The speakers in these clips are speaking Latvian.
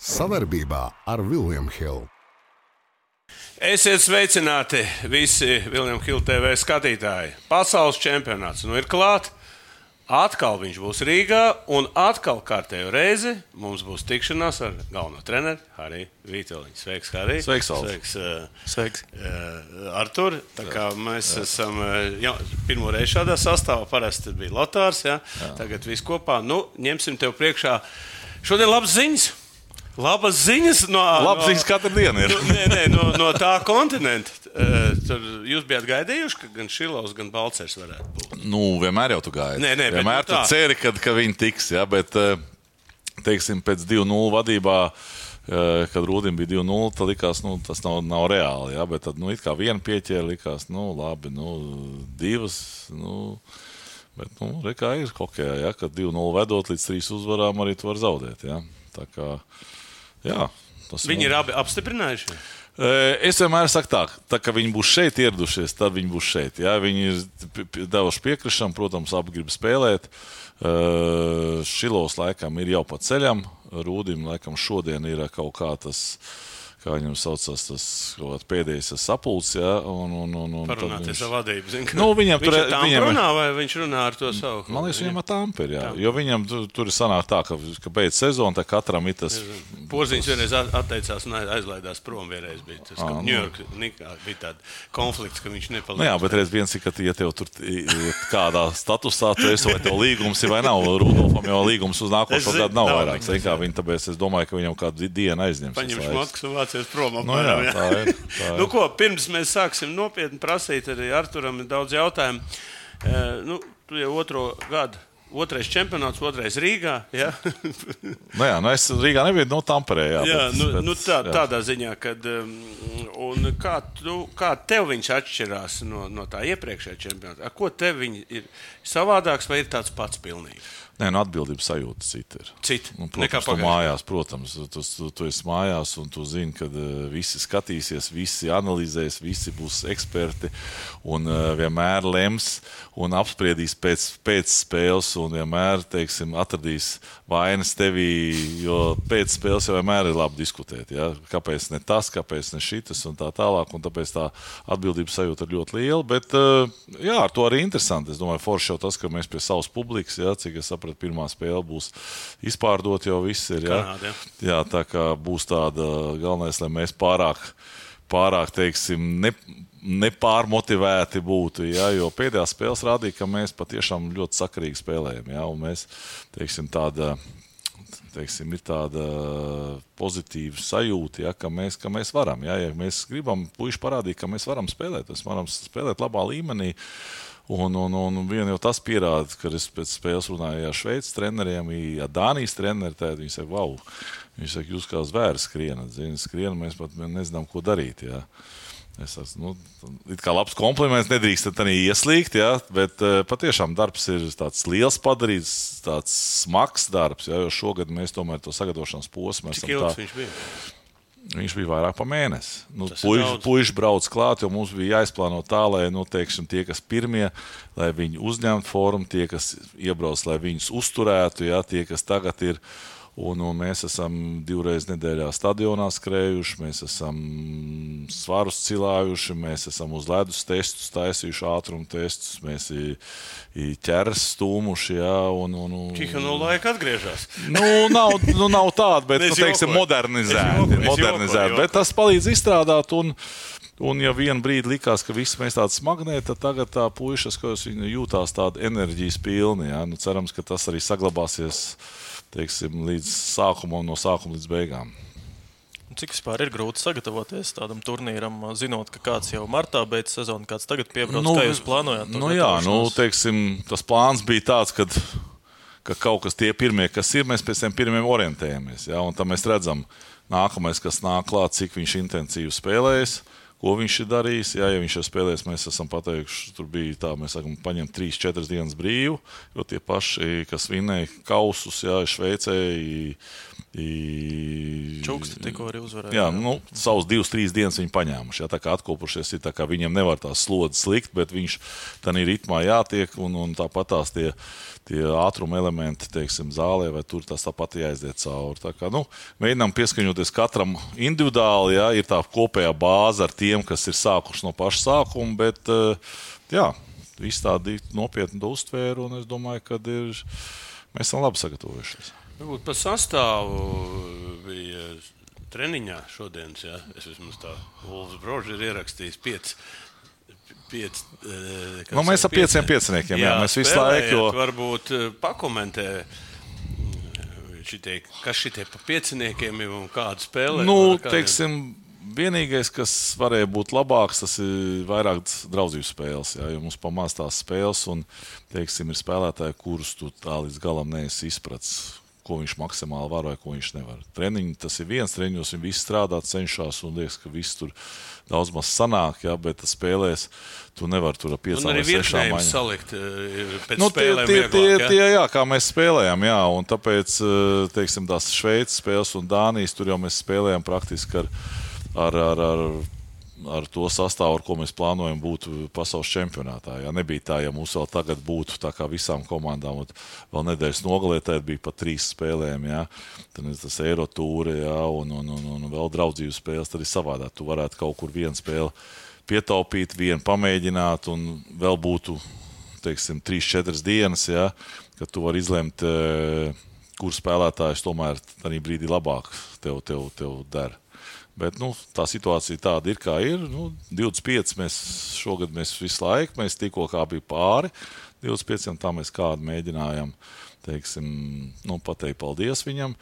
Savarbībā ar Vilniņu Hildu. Esiet sveicināti visi Vilniņu Hildu TV skatītāji. Pasaules čempionāts nu ir klāts. Atkal viņš būs Rīgā, un atkal kārtējo reizi mums būs tikšanās ar galveno treneru Hariju Vīteliņu. Sveiks, Harij! Sveiks, Alf. Sveiks, uh, Sveiks. uh, Artur! Tā kā mēs jā. esam uh, jau, pirmo reizi šādā sastāvā, parasti bija Lotārs, ja? Tagad viss kopā. Nu, ņemsim tev priekšā šodien labas ziņas! Labas ziņas no, Labas ziņas katru dienu ir. no, nē, nē, no, no tā kontinenta. Tur jūs bijat gaidījuši, ka gan Šilovs, gan Balcers varētu būt. Nu, vienmēr jau tu gaidi. Nē, nē, bet vienmēr nu tu tā. ceri, ka, ka viņi tiks. Ja, bet, teiksim, pēc 2-0 vadībā, kad Rūdim bija 2-0, tad likās, nu, tas nav, nav reāli. Ja, bet tad, nu, it kā viena pieķēra, likās, nu, labi, nu, divas. Nu, bet, nu, re, kā ir hokeja, ja, kad 2-0 vedot līdz 3 uzvarām, arī tu vari zaudēt. Ja. Tā kā, jā, tas Viņi ir abi apstiprinājuši. Es vienmēr saku, tā, tā ka viņi būs šeit ieradušies, tad viņi būs šeit. Jā, viņi ir devuši piekrišanu, protams, abi grib spēlēt. Šilos laikam ir jau pa ceļam, Rūdim laikam šodien ir kaut kā tas. Kā viņam saucās, tas kaut pēdējais sapulcs, ja, un, un, un, un Parunāties viņš- ar vadību. Zin, Nu, viņam tur- ar tām viņam- runā, vai viņš runā ar to savu? Man liekas, viņam ir tāmperi, jā. Jo viņam tur, tur ir sanāk tā, ka, ka pēc sezonas tā katram ir tas. Porziņš vienreiz at- atteicās un aizlaidās prom. Vienreiz bija tas, ka Ā, nu. Ņujorkā bija tāds konflikts, ka viņš nepalīdz. Nu jā, bet reiz viens ir, ka, ja tev tur ir kādā statusā, tu esi vai tev līgums ir vai nav. Rudolfam jau līgums uz nākošo gadu nav vairāk. Viņi, tāpēc es domāju, ka viņam kādu dienu aizņems. Paņemšu matkus un vācies prom. Nu, apmēram, jā, tā ir. Tā ir. Nu, ko, pirms mēs sāksim nopietni prasīt, arī Arturam ir daudz jautājumu. E, nu, tu jau otro gadu, otrais čempionāts, otrais Rīgā. Ja? Nu, jā, nu es Rīgā nebiju, no Tamperē. Jā, jā, bet, nu, bet, nu tā, jā. tādā ziņā, kad, um, kā, tu, kā tev viņš atšķirās no, no tā iepriekšējā čempionāta? Ar Ko tev ir savādāks vai ir tāds pats pilnīgi? Nē, nu, atbildības sajūta cita ir. Cita Nu, protams, tu mājās, protams, tu, tu, tu esi mājās un tu zini, ka uh, visi skatīsies, visi analizēs, visi būs eksperti un uh, vienmēr lems un apspriedīs pēc, pēc spēles un vienmēr, teiksim, atradīs vainas tevī, jo pēc spēles jau vienmēr ir labi diskutēt. Ja? Kāpēc ne tas, kāpēc ne šitas un tā tālāk, un tāpēc tā atbildības sajūta ir ļoti liela, bet uh, jā, ar to arī interesanti. Es domāju, forši jau tas, ka mēs pie savas publikas, ja, cik es sapratu, pirmā spēle būs izpārdot jau viss ir. Ja? Kanāda, jā, tā kā būs tāda galvenais, lai mēs pārāk, pārāk teiksim, ne, nepārmotivēti būtu. Ja? Jo pēdējās spēles rādīja, ka mēs patiešām ļoti sakarīgi spēlējam. Ja? Mēs, teiksim, tāda, teiksim, ir tāda pozitīva sajūta, ja, ka, mēs, ka mēs varam. Ja, ja mēs gribam puiši parādīt, ka mēs varam spēlēt, mēs varam spēlēt labā līmenī. Un, un, un vien jau tas pierāda, ka es pēc spēles runāju ar Šveices treneriem, ar Dānijas treneriem. Viņi saka, wow, viņš saka, jūs kā zvērs skrienat, zināt, skrienat, mēs pat nezinām, ko darīt. Ja. Es esmu nu, kā labs kompliments, nedrīkst tā ieslīgt, ja, bet uh, patiešām darbs ir tāds liels padarīts, tāds smags darbs. Ja, jo šogad mēs tomēr to sagatavošanas posmu Cik esam ilgs tā- viņš bija? Viņš bija vairāk par mēnesi. Nu, puiši brauc klāt, jo mums bija jāizplāno tā, lai nu, teiksim, tie, kas pirmie, lai viņi uzņemtu formu, tie, kas iebrauc, lai viņus uzturētu, ja, tie, kas tagad ir. Un, un mēs esam divreiz nedēļā stadionā skrējuši, mēs esam svarus cilājuši, mēs esam uz ledus testus taisījuši, ātrumu testus, mēs ķeras stūmuši. Ja, un, un, un, Cik no laika atgriežas? Nu, nav, nu, nav tāda, bet nu, teiksim, modernizēta. Jokoju, Bet tas palīdz izstrādāt. Un, un ja vienā brīdī likās, ka viss mēs tādi smagnēji, tad tagad tā puikas, ko viņi jūtās tādi enerģijas pilni. Ja? Nu, cerams, ka tas arī saglabāsies teiksim, līdz sākumam, no sākuma līdz beigām. Cik vispār ir grūti sagatavoties tādam turnīram, zinot, ka kāds jau martā beidz sezonu, kāds tagad piebrauc? Nu, kā jūs plānojat? Nu, jā, nu, teiksim, tas plāns bija tāds, kad, ka kaut kas tie pirmie, kas ir, mēs pēc tiem pirmiem orientējamies. Ja? Un tad mēs redzam, nākamais, kas nāk klāt, cik viņš intensīvi spēlēs. Ko viņš ir darījis? Jā, ja viņš ir spēlējis, mēs esam pateikuši, tur bija tā, mēs sakām, paņemt 3-4 dienas brīvu, jo tie paši, kas vinēja kausus, jā, Šveicē, i- Čuksti tikko arī uzvarēja. Jā, nu, savus divas, trīs dienas viņi paņēmuši. Jā, tā kā atkopušies, ir tā kā viņiem nevar tās slodzes likt, bet viņš tam ir ritmā jātiek un, un tāpat tās tie. Tie ātruma elementi, teiksim, zālē, vai tur tas tāpat jāiziet cauri. Tā kā, nu, mēģinām pieskaņoties katram individuāli, jā, ir tā kopējā bāze ar tiem, kas ir sākuši no paša sākuma, bet, eh, jā, visi tādi nopietni to uztvēra, un es domāju, ka ir, mēs esam labi sagatavojušies. Varbūt par sastāvu bija treniņā šodienas. Ja? Es vismaz tā Ulfs Brožs ir ierakstījis pieci. Piec, nu, mēs ar pieciem pieciniekiem jā, jā, mēs visu laiku. Jo... Varbūt pakomentē, šitie, kas šitie pa pieciniekiem ir un kādu spēlē. Nu, teiksim, vienīgais, kas varēja būt labāks, tas ir vairāk draudzību spēles. Jā, jo mums pamācās tās spēles, un teiksim, ir spēlētāji, kurus tu tā līdz galam neesi izpratis ko viņš maksimāli var vai ko viņš nevar. Treniņi tas ir viens, treniņos viņi visi strādā, cenšas un liekas, ka viss tur daudz maz sanāk, jā, bet spēlēs tu nevari tur ar piecām vai sešām maņām salikt. Eh, nu, tie, tie, vieglāk, tie, jā? tie, jā, kā mēs spēlējām, jā, un tāpēc, eh, teiksim, tās Šveices spēles un Dānijas, tur jau mēs spēlējām praktiski ar, ar, ar, ar ar to sastāvu, ar ko mēs plānojam būt pasaules čempionātā. Jā. Nebija tā, ja mums vēl tagad būtu tā kā visām komandām, vēl nedēļas nogalē, tad bija pat trīs spēlēm. Jā. Tad ir tas Eirotūra un, un, un, un vēl draudzības spēles. Tad ir savādāk. Tu varētu kaut kur vienu spēli pietaupīt, vienu pamēģināt, un vēl būtu teiksim, 3-4 dienas, jā, kad tu vari izlemt, eh, kur spēlētājs tomēr tajā brīdī labāk tev, tev, tev dara. Bet nu, tā situācija tāda ir, kā ir. Nu, 25 mēs šogad mēs visu laiku, mēs tikko bija pāri 25, tā mēs kādu mēģinājām teiksim, nu, pateikt paldies viņam.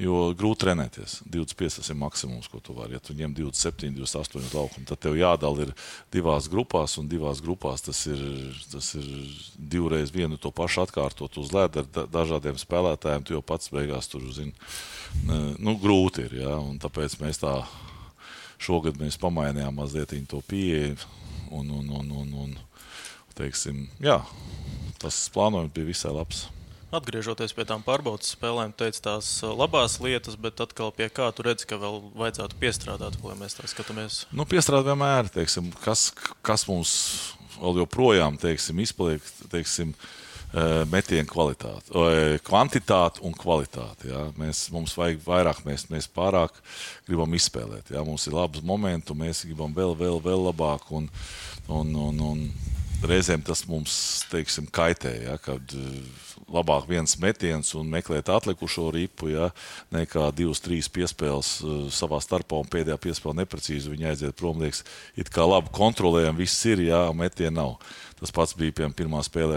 Jo grūti trenēties. 25 tas ir maksimums, ko tu vari. Ja tu ņem 27, 28 laukumu, tad tev jādala ir divās grupās, un divās grupās tas ir, tas ir divreiz vienu to pašu atkārtot uz ledus ar dažādiem spēlētājiem. Tu jau pats beigās tur zini nu, grūti ir. Ja? Tāpēc mēs tā šogad mēs pamainījām mazliet to pieeju. Un, un, un, un, un, teiksim, jā, tas plānojums bija visai labs. Atgriežoties pie tām pārbaudas spēlēm, teica tās labās lietas, bet atkal pie kā tu redzi, ka vēl vajadzētu piestrādāt, ko mēs tā skatāmies? Nu, piestrādāt vienmēr, teiksim, kas, kas mums vēl joprojām teiksim, izpaliek. Teiksim, Eh, metienu kvalitāti, kvantitāti un kvalitāti. Jā. Mēs, mums vajag vairāk, mēs, mēs pārāk gribam izspēlēt. Jā. Mums ir labs moments, mēs gribam vēl, vēl, vēl labāk. Un, un, un, un reizēm tas mums teiksim, kaitē, ja, kad labāk viens metiens un meklēt atlikušo ripu, ja, nekā divas, trīs piespēles uh, savā starpā un pēdējā piespēle neprecīzi. Viņi aiziet prom, liekas, it kā labi kontrolējam, viss ir, jā, metienu nav. Tas pats bija piemēram pirmā spēlē.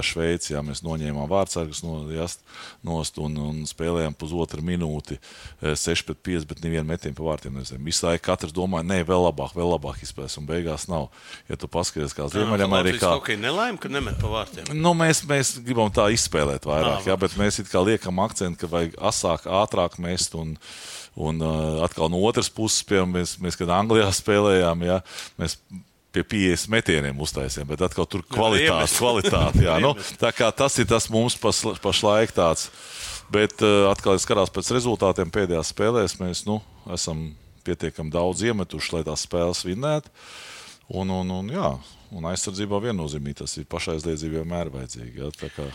Jā, mēs noņēmām vārdsargus no, jāst, nost un, un spēlējām pusotru minūti, 6 eh, pret 5, bet nevienu metienu pa vārtiem nezinu. Visu laiku katrs domāja, nē, vēl labāk, vēl labāk izspēlēs, un beigās nav. Ja tu paskaties, kā Ziemeļamerikā. Tā ir nelaime, ka nemet pa vārtiem. Nu, mēs, mēs gribam tā izspēlēt vairāk, à, jā, bet mēs it kā liekam akcentu, ka vajag asāk, ātrāk mest. Un, Un uh, atkal no otras puses, piemēram, mēs, mēs kad Anglijā spēlējām, jā, mēs pie 50 metieniem uztaisījām, bet atkal tur kvalitāte, kvalitāte. Jā, nu, tā kā tas ir tas mums pas, pašlaik tāds. Bet uh, atkal, ja skatās pēc rezultātiem pēdējās spēlēs, mēs nu, esam pietiekami daudz iemetuši, lai tās spēles vinnētu. Un, un, un, jā, un aizsardzībā viennozīmīgi tas ir pašaizliedzība vienmēr vajadzīga. Kā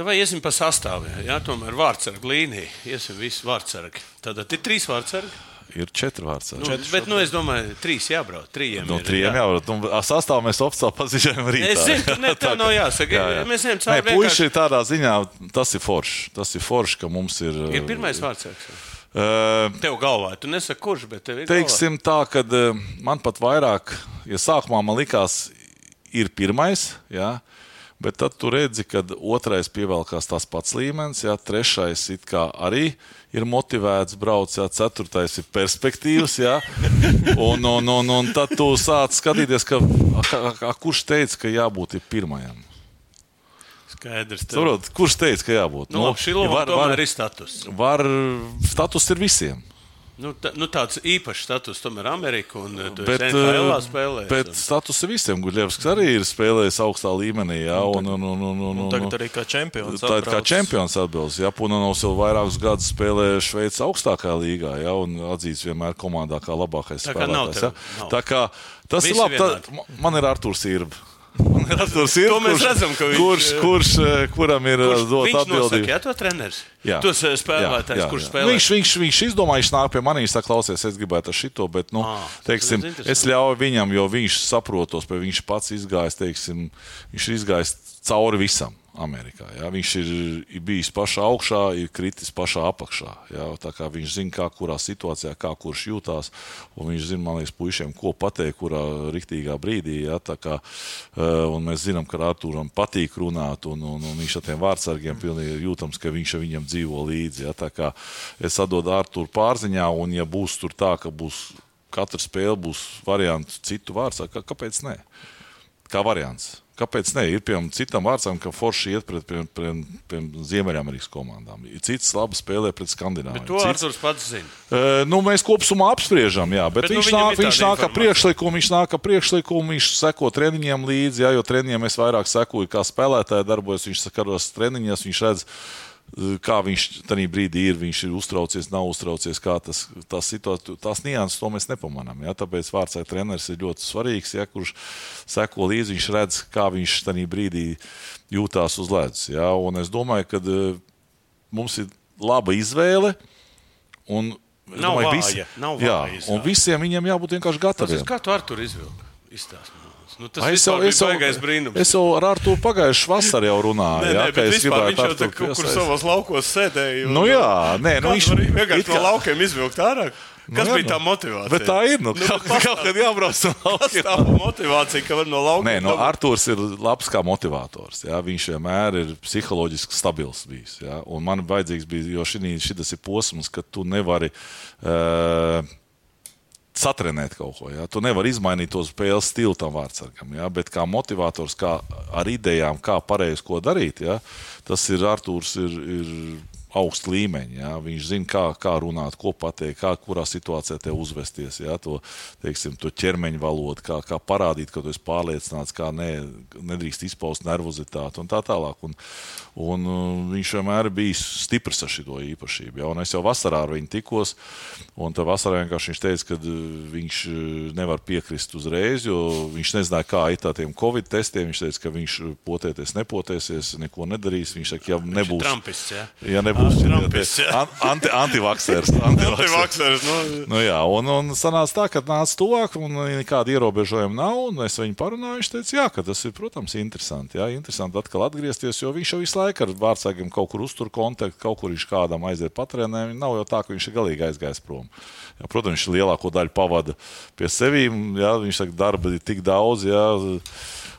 Vai iesim pa sastāviem? Jā, tomēr vārdsargi līnija. Iesim visi vārdsargi. Tad ir trīs vārdsargi ir četri vārds. Nu, četri bet, nu, es domāju, trīs jābrauc. Trījiem no, trījiem jā. jābrauc. Nu, sastāvā mēs oficiāli pazīstam rītā. Es zinu, ne, tā nav jāsaka. jā, jā. Mēs ejam cauri. Nē, puiši vienkārši... tādā ziņā, tas ir forši. Tas ir forši, ka mums ir. Ir pirmais vārds. Uh, tev galvā, tu nesaki, kurš, bet tev ir. Teiksim galvā. tā, ka uh, man pat vairāk, ja sākumā man likās, ir pirmais, jā, bet tad tu redzi, ka otrais pievelkās tas pats līmenis, jā, trešais it kā arī ir motivēts braukt, jā, ceturtais ir perspektīvs. Jā, un, un, un, un tad tu sāc skatīties, ka, a, a, kurš teica, ka jābūt pirmajam. Skaidrs. Saprot, kurš teica, ka jābūt? Nu, no, šī var, var, ir status. Var, status ir visiem. Nu, tā, nu tāds īpašs status tomēr Amerikā un eh, tu Bet, esi NHL eh, spēlējis. bet status visiem Guļevskis arī ir spēlējis augstā līmenī. Jā, un, un, un, un, un, Un un, tagad arī kā čempions. Tā ir kā čempions atbildes. Jā, Punanovs jau vairākus gadus spēlē Šveices augstākajā līgā, jā, un atzīts vienmēr komandā kā labākais Tā kā spēlētājs. nav. Tā kā tas Visi ir labi. Tā, man ir Artūrs Irba. Man ir. To mēs kurš- redzam, ka viņš- kurš, kurš, eh, kuram ir Kurš, dot viņš nosaka, atbildību. jā, to treneris. Jā. Tos eh, spēlētājs, kurš spēlē. Viņš, viņš, viņš izdomāja, viņš nāk pie manis, saka, klausies, es gribētu ar šito, bet, nu, teiksim, tas ir interesanti. es ļauju viņam, jo viņš saprotos, ka viņš pats izgājis, teiksim, viņš ir izgājis cauri visam. Amerikā. Jā. Viņš ir, ir bijis pašā augšā, ir kritis pašā apakšā. Kā viņš zina, kā kurā situācijā, kā kurš jūtās. Viņš zina, man liekas, puišiem, ko pateikt, kurā riktīgā brīdī. Tā Kā, un mēs zinām, ka Arthūram patīk runāt, un, un, un viņš ar tiem vārdsargiem pilnīgi jūtams, ka viņš viņam dzīvo līdzi. Kā Es atdodu Arthūru pārziņā, un ja būs tur tā, ka būs katra spēle, būs variants citu vārdsargu, kā, kāpēc ne? Kā variants. Kāpēc ne? Ir piemēram citam vārdsam, ka Forši iet pret, pret, pret, pret Ziemeļamerikas komandām. Cits labi spēlē pret Skandināviju. Bet to Cits, Arthurs pats zina. Uh, nu, mēs kopumā apspriežam, jā, bet, Bet, nu, viņš, viņam nāk, viņš nāk ar priekšlikumu, viņš nāk ar priekšlikumu, viņš seko treniņiem līdzi, jā, jo treniņiem es vairāk sekoju, kā spēlētāji darbojas, viņš sakaros treniņos, viņš redz, kā viņš tajā brīdī ir, viņš ir uztraucies, nav uztraucies, kā tas, tas situācija, tās nianses, to mēs nepamanām. Jā, tāpēc vārdsai treneris ir ļoti svarīgs, jā, kurš seko līdzi, viņš redz, kā viņš tajā brīdī jūtās uz ledus. Jā, un es domāju, ka uh, mums ir laba izvēle. Un, Nav domāju, vāja, nav jā, vāja un visiem viņiem jābūt vienkārši Tas gataviem. ir kā tu Arthur izvilki. Izstāst man. Nu, tas es jau, es jau, es jau ar Artu pagājušā vasarā jau runāju. Nē, jā, nē, ka es vispār viņš jau tā kaut kur savos laukos sēdēja. Nu jā, nē, nu Kā viņš vienkārši it no kā- laukiem izvilkt ārā. Kas jā, bija nu. tā motivācija? Bet tā ir. Nu, Nu, kaut, bet kaut kad jābrauc no laukiem. tā motivācija, ka var no laukiem. Nē, no dabūt- Arthurs ir labs kā motivators. Jā. Viņš vienmēr ir psiholoģiski stabils bijis. Jā. Un man vajadzīgs bija, jo šis ir posms, kad tu nevari. Uh, Satrenēt kaut ko. Ja? Tu nevari izmainīt to spēles stilu tam vārdsargam. Ja? Bet kā motivators, kā ar idejām, kā pareizi ko darīt, ja? tas ir Arthurs. Ir, ir augstu līmeņu. Ja? Viņš zina, kā, kā runāt, ko pateikt, kā, kurā situācijā te uzvesties. Ja? To, teiksim, to ķermeņa valodu, kā, kā parādīt, ka tu esi pārliecināts, kā ne, nedrīkst izpaust nervozitāti un tā tālāk. Un, un uh, viņš vienmēr ir bijis stiprs ar šo īpašību. Ja? Un es jau vasarā ar viņu tikos, un tā vasarā vienkārši viņš teica, ka uh, viņš uh, nevar piekrist uzreiz, jo viņš nezināja, kā iet ar tiem covid testiem. Viņš teica, ka viņš potēties, nepotēsies, neko nedarīs. Viņš saka, ja nebūs. Trampists, jā. Ja nebūs Trumpists, jā. Anti, antivaksers. Antivaksers, nu, Nu, jā, un, un sanāca tā, ka nāca tuvāk, un nekāda ierobežojuma nav. un Es viņu parunāju, viņš teica, jā, ka tas ir, protams, interesanti. Jā, interesanti atkal atgriezties, jo viņš jau visu laiku ar vārdsargiem kaut kur uztur kontaktu, kaut kur viņš kādam aiziet patrēnē. Nav jau tā, ka viņš ir galīgi aizgājis prom. Jā, protams, viņš lielāko daļu pavada pie sevīm. Jā, viņš saka, darba ir tik daudz. Jā,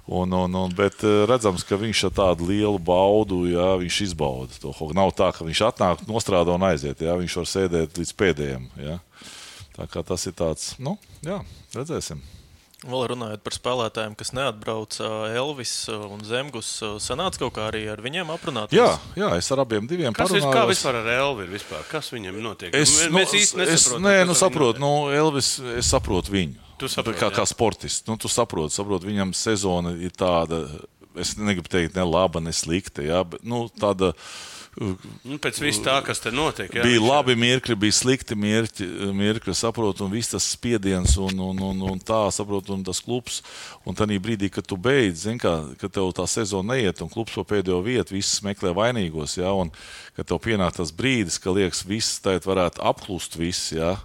Un, un, un, bet eh, redzams, ka viņš ar tādu lielu baudu, jā, izbauda to. Nav tā, ka viņš atnāk, nostrādā un aiziet. Jā, viņš var sēdēt līdz pēdējiem. Jā. Tā kā tas ir tāds, nu, jā, redzēsim. Vēl runājot par spēlētājiem, kas neatbrauca, Elvis un Zemgus, sanāca kaut kā arī ar viņiem aprunāties. Jā, jā, es ar abiem diviem Kas ir, kā vispār ar Elvi ir? Vispār? Kas viņam notiek? Es, Mēs- nu, mēs īsti es, nesaprotam. nē, nu, saprotu, nu, Elvis, es saprotu viņu. Tu saproti, kā, jā. kā sportists. Nu, tu saproti, saproti, viņam sezona ir tāda, es negribu teikt, ne laba, ne slikta. Jā, bet, nu, tāda, Nu, pēc viss tā, kas te notiek. Jā, bija labi mirkļi, bija slikti mirkļi, mirkļi saprotu, un viss tas spiediens, un, un, un, un tā, saprotu, un tas klubs. Un tad brīdī, kad tu beidz, zini, kā, kad tev tā sezona neiet, un klubs pa pēdējo vietu, viss meklē vainīgos, ja, un kad tev pienāk tas brīdis, ka liekas, viss tagad varētu apklust, viss, ja,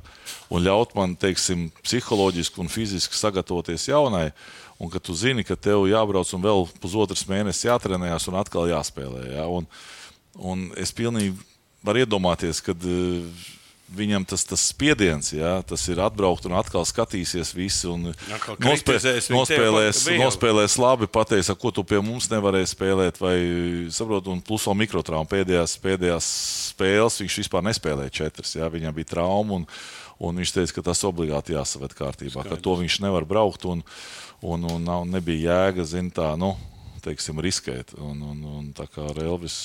un ļaut man, teiksim, psiholoģiski un fiziski sagatavoties jaunai. Un ka tu zini, ka tev jābrauc un vēl pusotras mēnesis jātrenējas un atkal jāspēlē. Ja? Un, Un es pilnīgi varu iedomāties, ka viņam tas, tas spiediens, jā, tas ir atbraukt un atkal skatīsies visi. Un nospēlēs, bija jau- nospēlēs labi, pateiks, ko tu pie mums nevarēji spēlēt. Vai, saprot, un plus vēl mikrotrauma pēdējās, pēdējās spēles viņš vispār nespēlēja četras. Jā, viņam bija trauma. Un, Un viņš teica, ka tas obligāti jāsaved kārtībā, ka to viņš nevar braukt. Un, un, un nav, nebija jēga, zin, tā, nu, teiksim, riskēt. Un, un, un tā kā Elvis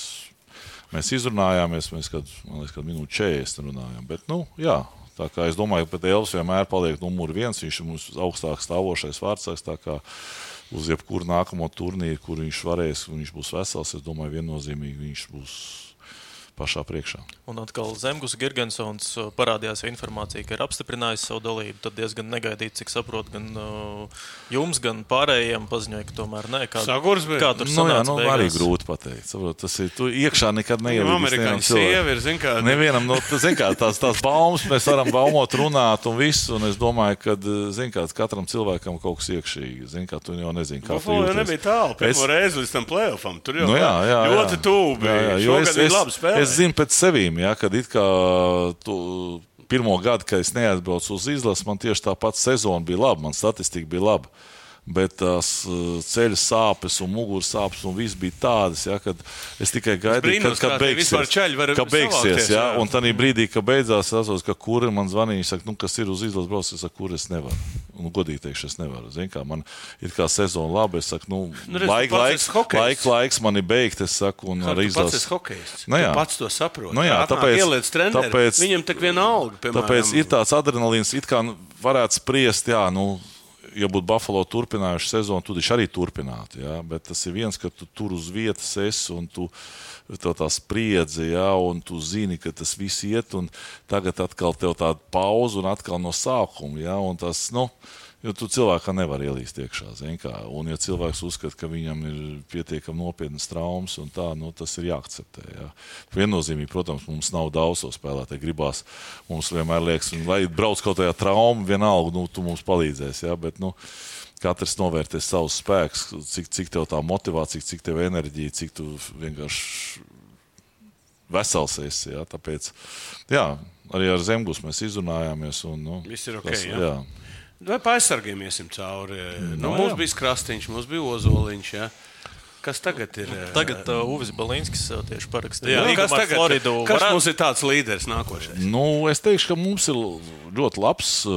mēs izrunājāmies, mēs kad, liekas, kad minūte 40 runājām. Bet, nu, jā, Tā kā es domāju, ka Elvis vienmēr paliek numur viens. Viņš ir mums augstāk stāvošais vārdsargs. Uz jebkuru nākamo turnīru, kur viņš varēs, viņš būs vesels, es domāju, viennozīmīgi viņš būs pašā priekšā. Un atkal Zemgus Gigantsons uh, parādījās informācija, ka ir apstiprinājis savu dalību. Tad diezgan negaidīti, cik saprotu, gan uh, jums, gan pārējiem paziņoja, ka tomēr nē. Kā, Sagurs bija. kā tur Nu, jā, sanāca nu, beigās? arī grūti pateikt. Saprot, tas ir tu iekšā nekad Nu, neielikās. Amerikāņu sieva ir, zin kā, Nevienam, nu, tu zini, kā tās, tās baumas mēs varam baumot, runāt un visu. Un es domāju, ka, zini, kā katram cilvēkam kaut kas iekšīgi. Zini, kā tu jau nezini, kā tu Buffalo jau jūties. nebija tālu. Es- Pirmo reizi līdz tam playoffam. Tur jau Nu, jā, jā, ļoti tuvu bija. Jā, jā, jo Šogad es, es, labi spēlēja. Es zinu pēc sevīm, ja, kad it kā tu, pirmo gadu, kad es neaizbraucu uz izlasi, man tieši tā pati sezona bija laba, man statistika bija laba. Bet tās uh, ceļa sāpes un muguras sāpes un viss bija tādas, ja, kad es tikai gaidīju, brīnos, kad, kad beigsies. ceļi var Ka beigsies ja, un tad brīdī, kad beidzās, es saprotu, ka kuri man zvanīja, saka, nu, kas ir uz izlases braucis, es saku, kur es nevaru. Un, godīgi teikšu, es nevaru. Zin, kā, man ir kā sezona labi, es saku, nu, Nu, redz, tu pats laiks, hokejists. laika, laiks man ir beigts, es saku, un Kā ar tu pats izlases. esi hokejists. Nu, Tu jā. pats to saproti. Nu, jā, tāpēc- ieliec treneri, tāpēc- viņam tak viena alga. Piemēram, Tāpēc ir tāds adrenalīns, it kā nu, varētu spriest, jā, nu, ja būtu Buffalo turpinājuši sezonu, tad viņš arī turpinātu. Jā, bet tas ir viens, ka tu tur uz vietas esi un tu tā spriedzi, jā, un tu zini, ka tas viss iet, un tagad atkal tev tāda pauze un atkal no sākuma. Jā, un tas, nu, Jo tu cilvēkam nevar ielīst iekšā. Un, ja cilvēks uzskata, ka viņam ir pietiekami nopietnas traumas, un tā, nu, tas ir jāakceptē. Jā. Viennozīmīgi, protams, mums nav daudz to spēlētāju. Gribās mums vienmēr liekas, un, lai brauc kaut kādā traumā, vienalga, nu, tu mums palīdzēsi. Jā, bet, nu, Katrs novērtēs savus spēkus, cik, cik tev tā motivācija, cik tev enerģija, cik tu vienkārši vesels esi. Jā, tāpēc, jā, arī ar Zemgus mēs izrunājāmies. Un, nu, Viss ir ok, tas, jā? jā. Vai pa aizsargiem iesim cauri? Nu, No, mums jā. bija krastīņš, mums bija ozoliņš. Ja? Kas tagad ir? Tagad uh, Uvis Balinskis uh, tieši parakstīja. jā, kas tagad Floridu. Kas Varētu- mums ir tāds līderis nākošais? Nu, es teikšu, ka mums ir ļoti labs uh,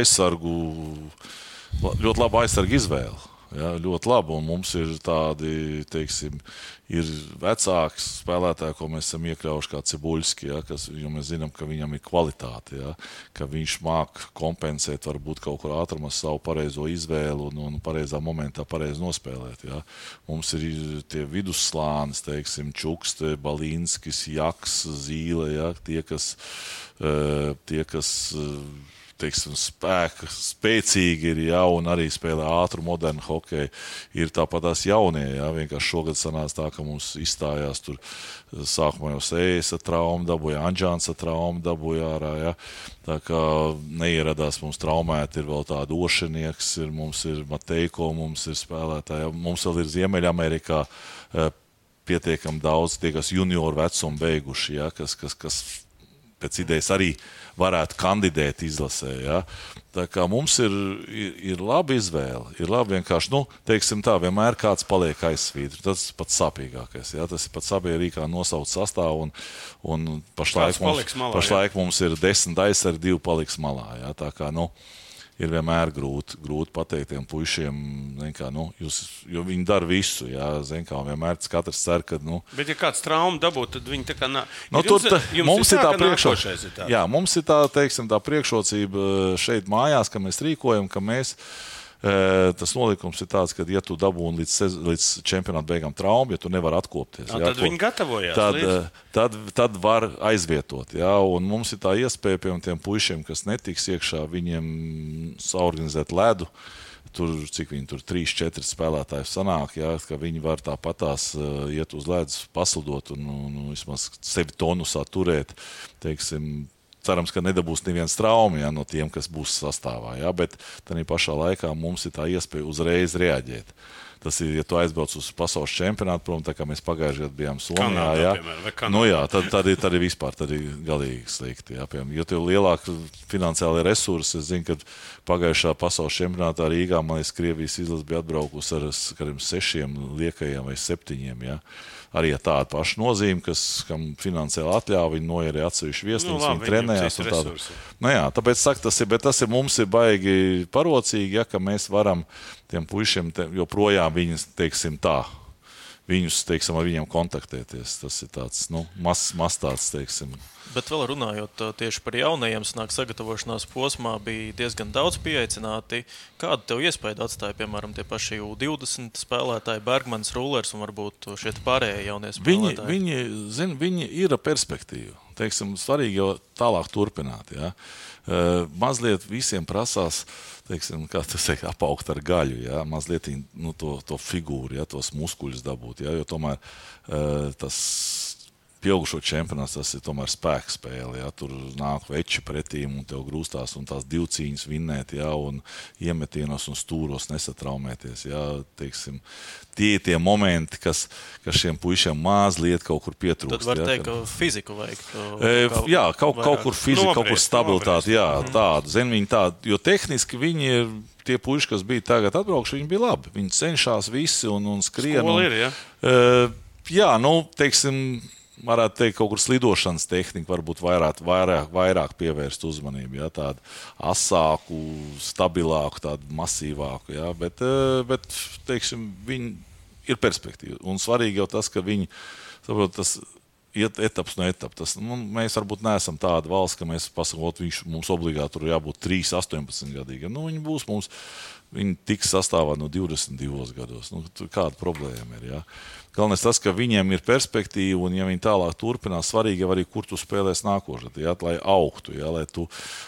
aizsargu, ļoti laba aizsargu izvēle. Ja, ļoti labi. Un mums ir tādi, teiksim, ir vecāki spēlētāji, ko mēs esam iekļaujuši, kā Cibuļski, ja, kas, jo mēs zinām, ka viņam ir kvalitāte, ja, ka viņš māca kompensēt, varbūt kaut kur ātrumā savu pareizo izvēli un, un pareizā momentā pareizi nospēlēt. Ja. Mums ir tie vidusslānis, teiksim, Čukste, Balīnskis, Jaks, Zīle, ja, tie, kas, eh, tie, kas eh, teiksim, spēka, spēcīgi ir ja, un arī spēlē ātru, modernu hokeju. Ir tāpat tās jaunie. Ja, vienkārši šogad sanāca tā, ka mums izstājās tur eh, sākumā jau sējas ar traumu, dabūja Anģāns ar traumu, dabūja ārā. Ja. Tā kā neieradās mums traumēti, ir vēl tāda ošinieks, ir, mums ir Mateiko, mums ir spēlētāji. Mums vēl ir Ziemeļamerikā. eh, Pietiekami daudz tie, kas junioru vecumu beiguši, ja, kas, kas, kas pēc idejas arī varētu kandidēt izlasē. Ja? Tā kā mums ir, ir, ir laba izvēle. Ir labi vienkārši, nu, teiksim tā, vienmēr kāds paliek aizsvītri. Tas ir pats sāpīgākais. Ja? Tas ir pats sabiedrīgi, kā nosaukt sastāvu. Un, un pašlaik, Kāds mums, malā, pašlaik mums ir desmit aizsargi, divi paliks malā. Ja? Tā kā, nu, ir vienmēr grūti, grūti pateikt tiem puišiem, kā, nu, jūs, jo viņi dara visu. Jā, zin kā, vienmēr katrs cer, ka. Nu, Bet, ja kāds traumu dabū, tad viņi tā kā nā... Nu, tur jums- tā, jums mums ir tā ka priekšrocība. Jā, mums ir tā, teiksim, tā priekšrocība šeit mājās, ka mēs rīkojam, ka mēs. e, Tas nolikums ir tāds, ka, ja tu dabūji līdz, līdz čempionāta beigām traumu, ja tu nevari atkopties, Ā, jā, tad viņi gatavojās Tad, e, tad, tad var aizvietot. Jā, un mums ir tā iespēja, piemēram, tiem puišiem, kas netiks iekšā, viņiem saorganizēt ledu. Tur, cik viņi tur trīs, četri spēlētāji sanāk, jā, ka viņi var tāpatās uh, iet uz ledus, paslidot un, un, un vismaz sevi tonusā turēt. Teiksim, cerams, ka nedabūs neviens traumas ja, no tiem, kas būs sastāvā. Ja, bet tā pašā laikā mums ir tā iespēja uzreiz reaģēt. Tas ir, ja tu aizbrauc uz pasaules čempionātu, protams, tā kā mēs pagājušajā gadā bijām Somijā. Kanādā, jā, piemēram, nu, jā tad, tad, ir, tad ir vispār tad ir galīgi slikti. Jā, piemēram, jo tev ir lielāka finansiāla resursi, es zinu, ka pagājušā pasaules čempionātā Rīgā, man liekas, Krievijas izlase bija atbraukusi ar kādiem sešiem liekajiem vai septiņiem. Jā. Arī ar tādu pašu nozīmi, kas, kam finansiāli atļāva, viņi noierē atsevišķu viesnīcu, Nu, labi, viņi trenējās. tādu. Nu, jā, tāpēc saka, tas ir, bet tas ir mums ir baigi parocīgi, ja, ka mēs varam tiem puišiem te, joprojām viņus, teiksim, tā. Viņus, teiksim, ar viņiem kontaktēties. Tas ir tāds nu, mazs, maz tāds, teiksim, Bet vēl runājot tieši par jaunajiem, sanāk, sagatavošanās posmā bija diezgan daudz pieaicināti. Kādu tev iespēju atstāja, piemēram, tie paši U20 spēlētāji, Bergmans, Rulers un varbūt šie pārējie jaunie spēlētāji? Viņi, viņi, zin, viņi ir perspektīva. Teiksim, svarīgi jau tālāk turpināt. Ja? Uh, mazliet visiem prasās, teiksim, kā tas ir, apaugt ar gaļu, ja? mazliet nu, to, to figūru, ja? tos muskuļus dabūt. Ja? Jo tomēr uh, tas pieaugušo čempionāts tas ir tomēr spēka spēle. Ja? Tur nāk veči pretī un tev grūstās un tās divu cīņas vinnēt, ja? un iemetienos un stūros nesatraumēties. Ja? Teiksim, tie ir tie momenti, kas, kas šiem puišiem mazliet kaut kur pietrūkst. Tad var ja? teikt, ka fiziku vajag. E, jā, kaut, kaut kur fizika, kaut kur stabilitāte, jā, tāda. Zin, viņi tāda, jo tehniski viņi ir tie puiši, kas bija tagad atbraukši, viņi bija labi. Viņi cenšas visi un, un skrien. Un, ir, ja? uh, jā, nu, teiksim, varētu teikt, kaut kur slidošanas tehnika varbūt vairāk, vairāk, vairāk pievērst uzmanību. Ja, tādu asāku, stabilāku, tādu masīvāku. Ja, bet, eh, bet teiksim, viņi ir perspektīva. Un svarīgi jau tas, ka viņi saprot, tas iet etaps no etapas. Nu, mēs varbūt neesam tāda valsts, ka mēs pasakām, viņš mums obligāti tur jābūt 3, 18 gadīgiem. Nu, viņi būs mums, viņi tiks sastāvā no 22 gados. Nu, kāda problēma ir? Ja? Galvenais tas, ka viņiem ir perspektīva, un ja viņi tālāk turpinās, svarīgi arī, kur tu spēlēsi nākošais, ja, lai augtu, ja, lai tu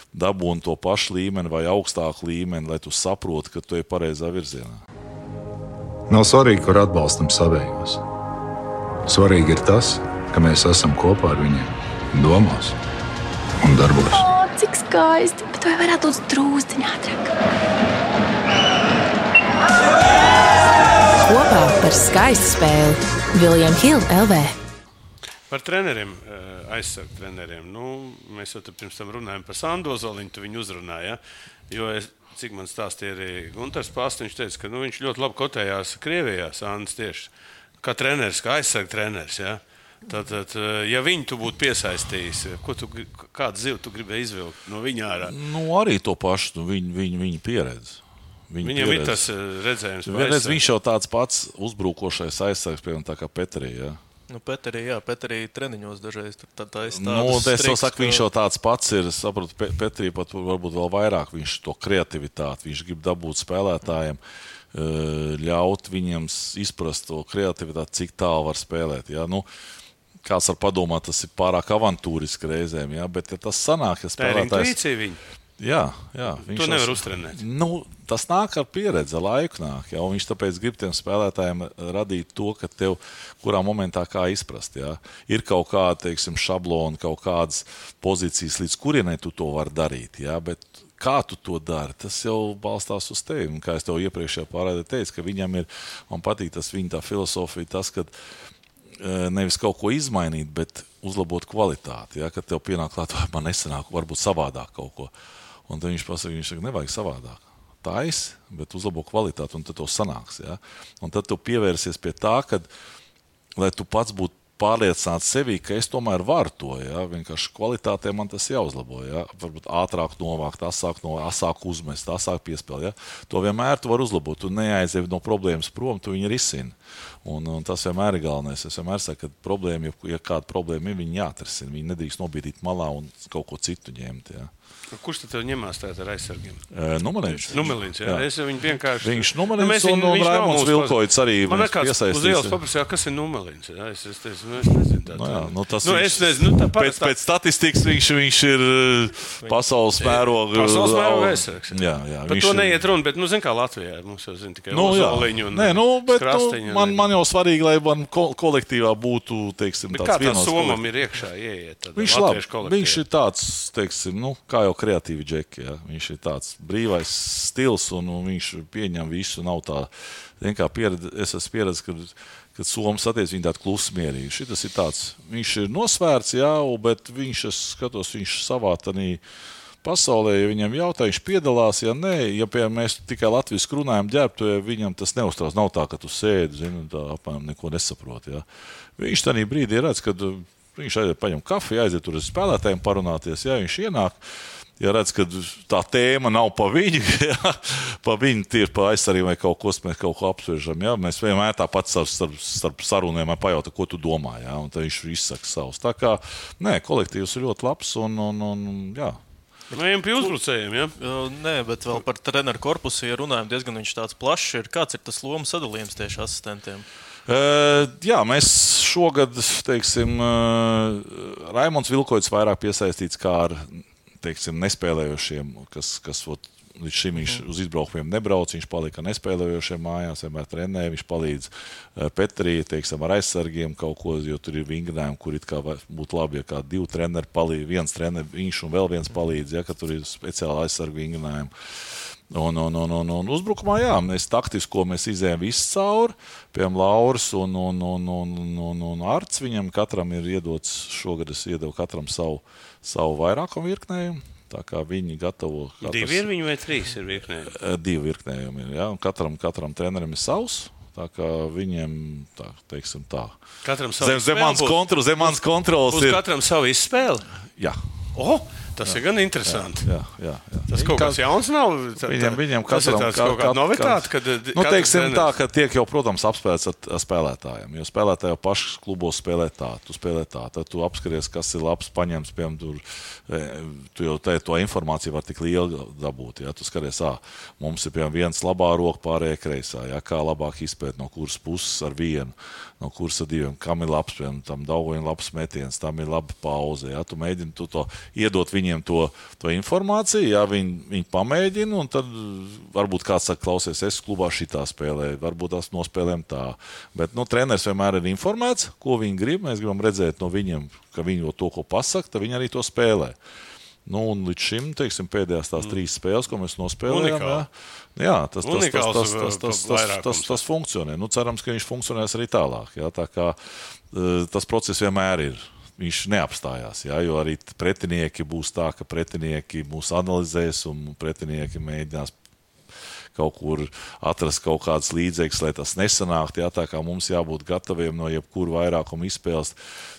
dabūtu to pašu līmeni vai augstāku līmeni, lai tu saproti, ka tu ej pareizā virzienā. Nav svarīgi, kur atbalstam savējos. Svarīgi ir tas, ka mēs esam kopā ar viņiem, domās un darbos. O, cik skaisti! Bet vai varētu būt drūzdiņā ātrāk? Kopā par skaistu spēli Viljams Hilde LV. Par treneriem, eh, aizsargu treneriem. Nu, mēs jau pirms tam runājām par Sandu Zoliņu, tu viņu uzrunāji. Ja? Jo es, cik man stāstīja arī Gunārs Pāsts, viņš teica, ka nu, viņš ļoti labi kotējās Krievijā, Sandis tieši kā treneris, kā aizsargu treneris. Ja? Tātad, eh, ja viņu tu būtu piesaistījis, ko tu, kādu zivu tu gribēji izvilkt no viņa ārā? Nu, arī to pašu, nu, viņa, viņa, viņa pieredzi. Viņa Viņam pieredze. ir tas eh, redzējums, Vienreiz viņš jau tāds pats uzbrukošais aizsargs, piemēram, tā kā Petrija. Ja? Nu, Petrī, jā, Petrī treniņos dažreiz tur tā, tā nu, es to saku, viņš jau tāds pats ir. Es saprotu, Petrī pat varbūt vēl vairāk viņš to kreativitāti, viņš grib dabūt spēlētājiem, eh, ļaut viņiem izprast to kreativitāti, cik tālu var spēlēt. Ja? Nu, kāds var padomāt, tas ir pārāk avantūriski reizēm, ja? bet ja tas sanāk, ja spēlētājs. Jā, jā viņš to nevar uztrenēt. Nu, tas nāk ar pieredzi, laiku nāk. Ja, viņš tāpēc grib tiem spēlētājiem radīt to, ka tev kurā momentā kā izprast. Ja. Ir kaut kāda teiksim, šablona, kaut kādas pozīcijas, līdz kurienai tu to vari darīt. Ja, bet kā tu to dari, tas jau balstās uz tevi. Un, kā jau iepriekšējā pārādē teicu, ka viņam ir, man patīk tas viņa filozofija, tas, ka e, nevis kaut ko izmainīt, bet uzlabot kvalitāti. Ja, kad tev pienāk klāt, vai man nesanāk, varbūt savādāk kaut ko. Un tad viņš pasakā, viņš saka, nevajag savādāk. Taisi, bet uzlabo kvalitāti, un tad to sanāks. Ja? Un tad tu pievērsies pie tā, ka, lai tu pats būtu pārliecināts sevī, ka es tomēr varu to. Ja? Vienkārši kvalitātē man tas jāuzlabo. Ja? Varbūt ātrāk novākt, asāk, no, asāk uzmest, asāk piespēlēt. Ja? To vienmēr tu vari uzlabot. Tu neaizēji no problēmas prom, tu viņu risini. Un, un tas vienmēr ir galvenais. Es vienmēr saku, ka problēma, ja, kāda problēma ir, viņi jāatrisina. Viņi nedrīkst nobīdīt malā un kaut ko citu ņemt. Ja? Kurš tad ņemās tādā ar aizsargiem? Numelins. Numelins jā. Jā. Es viņu vienkārši. Viņš Numelins nu, un, un, un Raimons Vilkoits arī man kāds uz ielas paprasīja, kas ir Numelins. Jā, es, es, es, nu, es nezinu. Tā, no, nu jā, nu, tas nu, viņš, es nezinu. Nu, tā pēc, pēc statistikas viņš, viņš ir pasaules mēroga. Pasaules mēroga aizsargs. Jā, jā. Par to neiet runa, bet, nu, zin kā Latvijā mums jau zina tikai nu, Ozoliņu un Nē, nu, bet, nu, man, man jau svarīgi, lai man kolektīvā būtu, teiksim, tāds vienots. Kā Somam ir iekšā ieiet? Viņš labi, viņš ir tāds, teiksim, nu, kā jau kreatīvi džeki džeki. Ja? Viņš ir tāds brīvais stils un, un viņš pieņem visu. Nav tā, kā pieredze, es esmu pieredzējis, ka, kad Somija satiek viņu tādu klusu mierīgi. Šis ir tāds, viņš ir nosvērts, jā, bet viņš, es skatos, viņš savā tādā pasaulē, ja viņam jautā, viņš piedalās, ja nē, ja piemēram mēs tikai latviešu runājam, ģērbtu, ja viņam tas neuztrauc. Nav tā, ka tu sēdi, zini, tā apmēram neko nesaproti. Ja. Viņš tajā brīdī redz, ka viņš aiziet, paņem kafiju, aiziet tur ar spēlētājiem parunāties, ja viņš ienāk. Ja redz, ka tā tēma nav pa viņu, ja, pa viņu tieši pa aizsargājumu vai kaut ko, mēs kaut ko apspriežam. Ja, mēs vienmēr tāpat starp, starp, starp sarunām pajautām, ko tu domā. Ja, un viņš izsaka savus. Tā kā nē, kolektīvs ir ļoti labs un, un, un jā, Nu, ejam pie uzbrucējiem. Ja? Uh, Nē, bet vēl par treneru korpusu, ja runājam, diezgan viņš tāds plašs ir. Kāds ir tas lomas sadalījums tieši asistentiem? Uh, jā, mēs šogad, teiksim, uh, Raimons Vilkoits vairāk piesaistīts kā ar teiksim, nespēlējošiem, kas, kas ot, līdz šim viņš uz izbraukumiem nebrauc. Viņš palika nespēlējošiem mājās, vienmēr trenē. Viņš palīdz uh, Petrī, teiksim, ar aizsargiem kaut ko, jo tur ir vingrinājumi, kur it kā būtu labi, ja kā divi treneri palīdz, viens treneris, viņš un vēl viens palīdz, ja tur ir speciāli aizsargu vingrinājumi. Un, un, un, un, un uzbrukumā, jā, mēs taktisko mēs izējām visu cauri. Piemēram, Lauris un, un, un, un, un, un Arts. Viņam katram ir iedots, šogad es iedevu katram savu, savu vairākumu virknējumu. Tā kā viņi gatavo katrs- Divi ir viņi vai trīs ir virknē. Eh, divi virknējumi. Ir, ja? Katram, katram trenerim ir savs. Tā kā viņiem tā, teiksim, tā. Katram savu Zem, zem, mans izspēli būs. kontrol, zem mans kontrols Būs ir. katram savu izspēli. Jā, O, tas jā. ir gan interesanti. jā, jā, jā. Tas kaut kas jauns nav. Tā, Viņam, viņam tas ir tāds kaut kāda novitāte, kad nu, teiksim, treneris- tā, ka tiek jau, protams, apspēlēts ar, spēlētājiem. Jo spēlētāji jau paši klubos spēlē tā, tu spēlē tā. Tad tu apskaties, kas ir labs, paņems, piemēram, tur, e, tu jau te, to informāciju var tik lielu dabūt. Ja? Tu skaties, ā, mums ir piemēram viens labā roka, pārējie kreisā. Ja? Kā labāk izpēt no kuras puses ar vienu, no kuras ar diviem. Kam ir labs, piemēram, tam daudziem labs metiens, tam ir laba pauze. Ja? Tu mēģini tu to iedot viņiem to, to informāciju, ja viņi, viņi pamēģina, un tad varbūt kāds saka, klausies, es klubā šitā spēlēju, varbūt tās nospēlēm tā. Bet nu, treneris vienmēr ir informēts, ko viņi grib. Mēs gribam redzēt no viņiem, ka viņi to, ko pasaka, tad viņi arī to spēlē. Nu, un līdz šim, teiksim, pēdējās tās trīs spēles, ko mēs nospēlējām, jā, jā, tas, tas, tas, tas, tas, tas, tas, tas, tas funkcionē. Nu, cerams, ka viņš funkcionēs arī tālāk. Jā, tā kā, eh, tas process vienmēr ir. Viņš neapstājās, jā, jo arī pretinieki būs tā, ka pretinieki mūs analizēs un pretinieki mēģinās kaut kur atrast kaut kādas līdzekļus, lai tas nesanāktu. Jā, tā kā mums jābūt gataviem no jebkura vairākuma izspēles,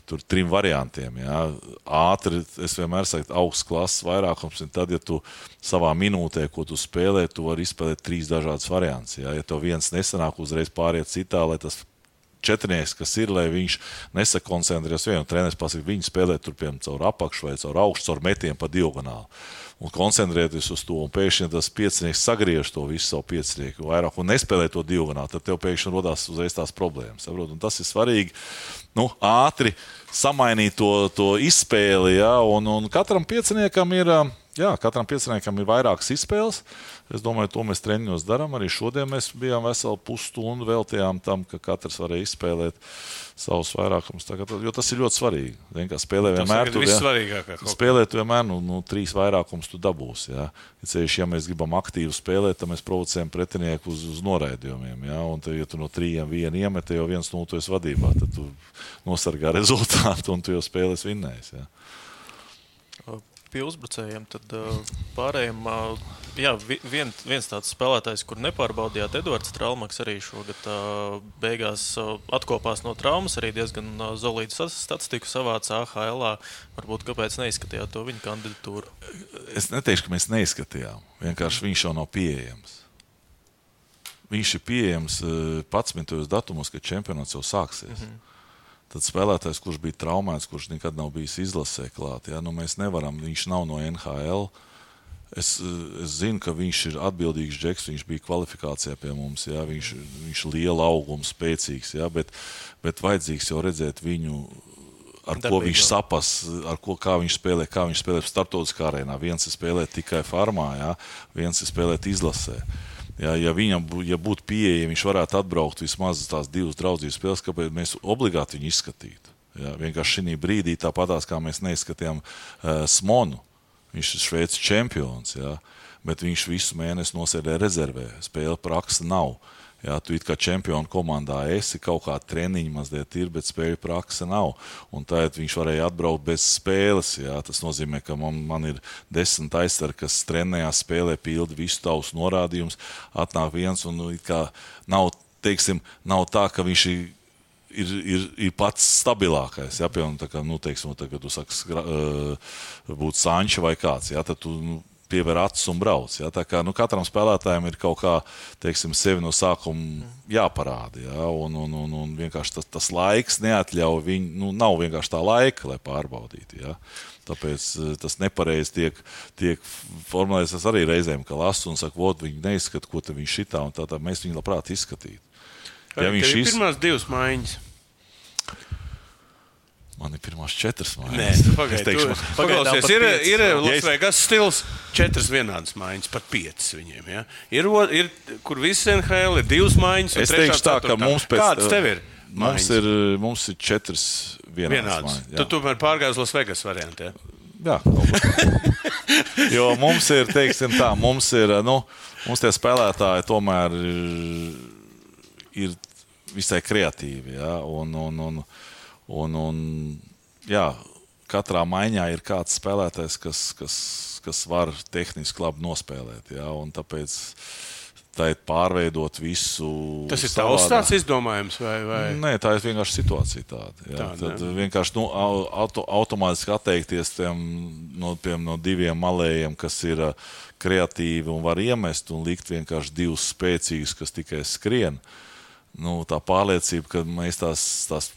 tur trim variantiem. Jā. Ātri, es vienmēr saku, augsts klases vairākums ir tad, ja tu savā minūtē, ko tu spēlē, tu vari izspēlēt trīs dažādas variantus. Jā. Ja tev viens nesanāk, uzreiz pāriet citā, lai tas četrnieks, kas ir, lai viņš nesakoncentrējas vienu treniņu, pasakot, viņi spēlē tur piemēram caur apakšu vai caur augšu, caur metienu pa diagonāli. Un koncentrēties uz to, un pēkšņi tas piecinieks sagriež to visu savu piecinieku vairāk un nespēlē to diagonāli, tad tev pēkšņi rodās uzreiz tās problēmas. Tas ir svarīgi nu, ātri samainīt to, to izspēli. Ja? Un, un katram pieciniekam ir. Jā, katram pieciniekam ir vairākas izspēles. Es domāju, to mēs treniņos darām. Arī šodien mēs bijām veselu pusstundu veltījām tam, ka katrs varēja izspēlēt savus vairākumus. Tagad, jo tas ir ļoti svarīgi. Kā spēlē Tas vienmēr ir vissvarīgākais. Spēlēt vienmēr nu, nu, trīs vairākumus tu dabūsi. Ja? Ceļš, ja mēs gribam aktīvi spēlēt, tad mēs provocējam pretinieku uz, uz noraidījumiem. Ja? Un, tad, ja tu no trījiem vienu iemet, jau viens no tu esi vadībā, tad tu nosargā rezultātu un tu jau spēlēs vinnējis. Ja? Pie uzbrucējiem tad uh, pārējiem. Uh, jā, vi- vien, viens tāds spēlētājs, kur nepārbaudījāt, Edvards Traumaks arī šogad uh, beigās uh, atkopās no traumas, arī diezgan uh, sas- statistiku savāca AHL. Varbūt kāpēc neizskatījāt to viņa kandidatūru? Es neteikšu, ka mēs neizskatījām. Vienkārši viņš jau nav pieejams. Viņš ir pieejams eh, 11. datumos, kad čempionāts jau sāksies. Mm -hmm. Tad spēlētājs, kurš bija traumēts, kurš nekad nav bijis izlasē klāt, ja? nu, mēs nevaram, viņš nav no NHL. Es, es zinu, ka viņš ir atbildīgs džeks, viņš bija kvalifikācijā pie mums. Ja? Viņš, viņš ir liela auguma, spēcīgs, ja? bet, bet vajadzīgs jau redzēt viņu ar ko Darbīgo. viņš sapas, ar ko viņš spēlē, kā viņš spēlē starptautiskā arēnā. Viens ir spēlēt tikai farmā, jā, viens ir spēlēt izlasē. Ja, ja viņam ja būtu pieeja, viņš varētu atbraukt vismaz tās divas draudzības spēles, kāpēc mēs obligāti viņu izskatītu. Ja, vienkārši šī brīdī tāpatās kā mēs neizskatījām uh, Smonu. Viņš ir Šveices čempions, ja, bet viņš visu mēnesi nosēdē rezervē. Spēle praksa nav. Jā, tu kā čempionu komandā esi, kaut kāda treniņa mazliet ir, bet spēļu praksa nav. Un tagad viņš varēja atbraukt bez spēles. Jā. Tas nozīmē, ka man, man ir desmit aizsargi, kas trenējās, spēlē, pilda visu tavus norādījumus. Atnāk viens un nu, kā nav, teiksim, nav tā, ka viņš ir ir, ir, ir pats stabilākais. Ja, piemēram, tā kā, nu, teiksim, tā, kad tu saki, uh, būt Sanča vai kāds, ja, tad tu nu, pievēr acis un brauc. Ja? Tā kā nu, katram spēlētājam ir kaut kā teiksim, sevi no sākuma jāparāda. Ja? Un, un, un, un vienkārši tas, tas laiks neatļauj viņu, nu, nav vienkārši tā laika, lai pārbaudītu. Ja? Tāpēc eh, tas nepareizi tiek, tiek formulēts. Es arī reizēm lasu un saku, vot, viņi neizskata, ko viņš šitā un tā, tā mēs viņu labprāt izskatītu. Ja viņš ir iz... pirmās divas maiņas. Man ir pirmās četras maiņas. Nē, nu, pagaidi, teikšu, tu, paklausies, ir, ir Lasvegas stils, četras vienādas maiņas, pat piecas viņiem. Ja? Ir, ir, kur viss NHL ir divas maiņas. Es teikšu tā, ka mums pēc Kāds tev ir? Mums ir, mums ir četras vienādas. vienādas. Maiņas, tu tomēr pārgājies Lasvegas variantā. Ja? Jā, jo mums ir, teiksim tā, mums ir, nu, mums tie spēlētāji tomēr ir, ir visai kreatīvi. Ja? Un, un, un, Un, un, jā, katrā maiņā ir kāds spēlētājs, kas, kas, kas var tehniski labi nospēlēt. Jā, tāpēc tā ir pārveidot visu. Tas ir tavs tāds izdomājums, vai, vai? Nē, tā ir vienkārši situācija tāda. Jā. Tā, Tad ne? vienkārši nu, auto, automātiski atteikties tiem, no, tiem, no diviem malējiem, kas ir kreatīvi un var iemest, un likt vienkārši divus spēcīgus, kas tikai skrien. Nu, tā pārliecība, ka mēs tās, tās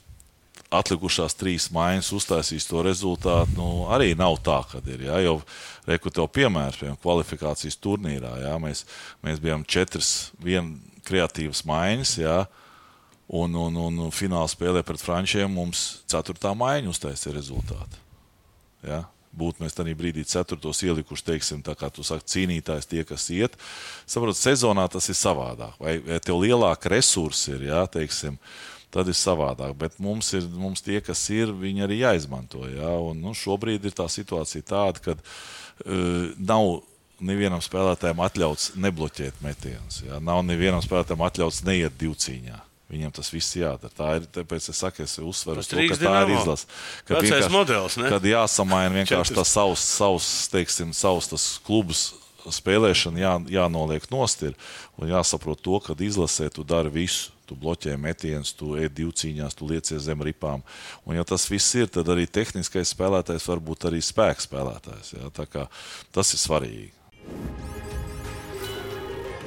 atlikušās trīs maiņas uztaisīs to rezultātu, nu, arī nav tā, kad ir. Ja, jo, reku tev piemērs, piemēram, kvalifikācijas turnīrā, ja, mēs, mēs bijām četras vien kreatīvas maiņas, ja, un, un, un fināla spēlē pret frančiem mums ceturtā maiņa uztaisīja rezultātu. Ja. Būtu mēs tajā brīdī ceturtos ielikuši, teiksim, tā kā tu saki, cīnītājs, tie, kas iet. Saprotu, sezonā tas ir savādāk. Vai, vai tev lielāka resursi ir, jā, teiksim, uh, tad ir savādāk. Bet mums, ir, mums tie, kas ir, viņi arī jāizmanto. Ja? Un, nu, šobrīd ir tā situācija tāda, ka uh, nav nevienam spēlētājam atļauts nebloķēt metienus. Ja? Nav nevienam spēlētājam atļauts neiet divcīņā. Viņam tas viss jādara. Tā ir. Tāpēc es saku, es uzsveru to, ka tā ir izlase. Kad, modelis, kad jāsamaina vienkārši tas savs, savs, teiksim, savs tas klubs spēlēšana jā, jānoliek nost ir, un jāsaprot to, ka izlasē tu dari visu tu bloķē metienus, tu ej divcīņās, tu liecies zem ripām. Un, ja tas viss ir, tad arī tehniskais spēlētājs var būt arī spēka spēlētājs. Ja? Tas ir svarīgi.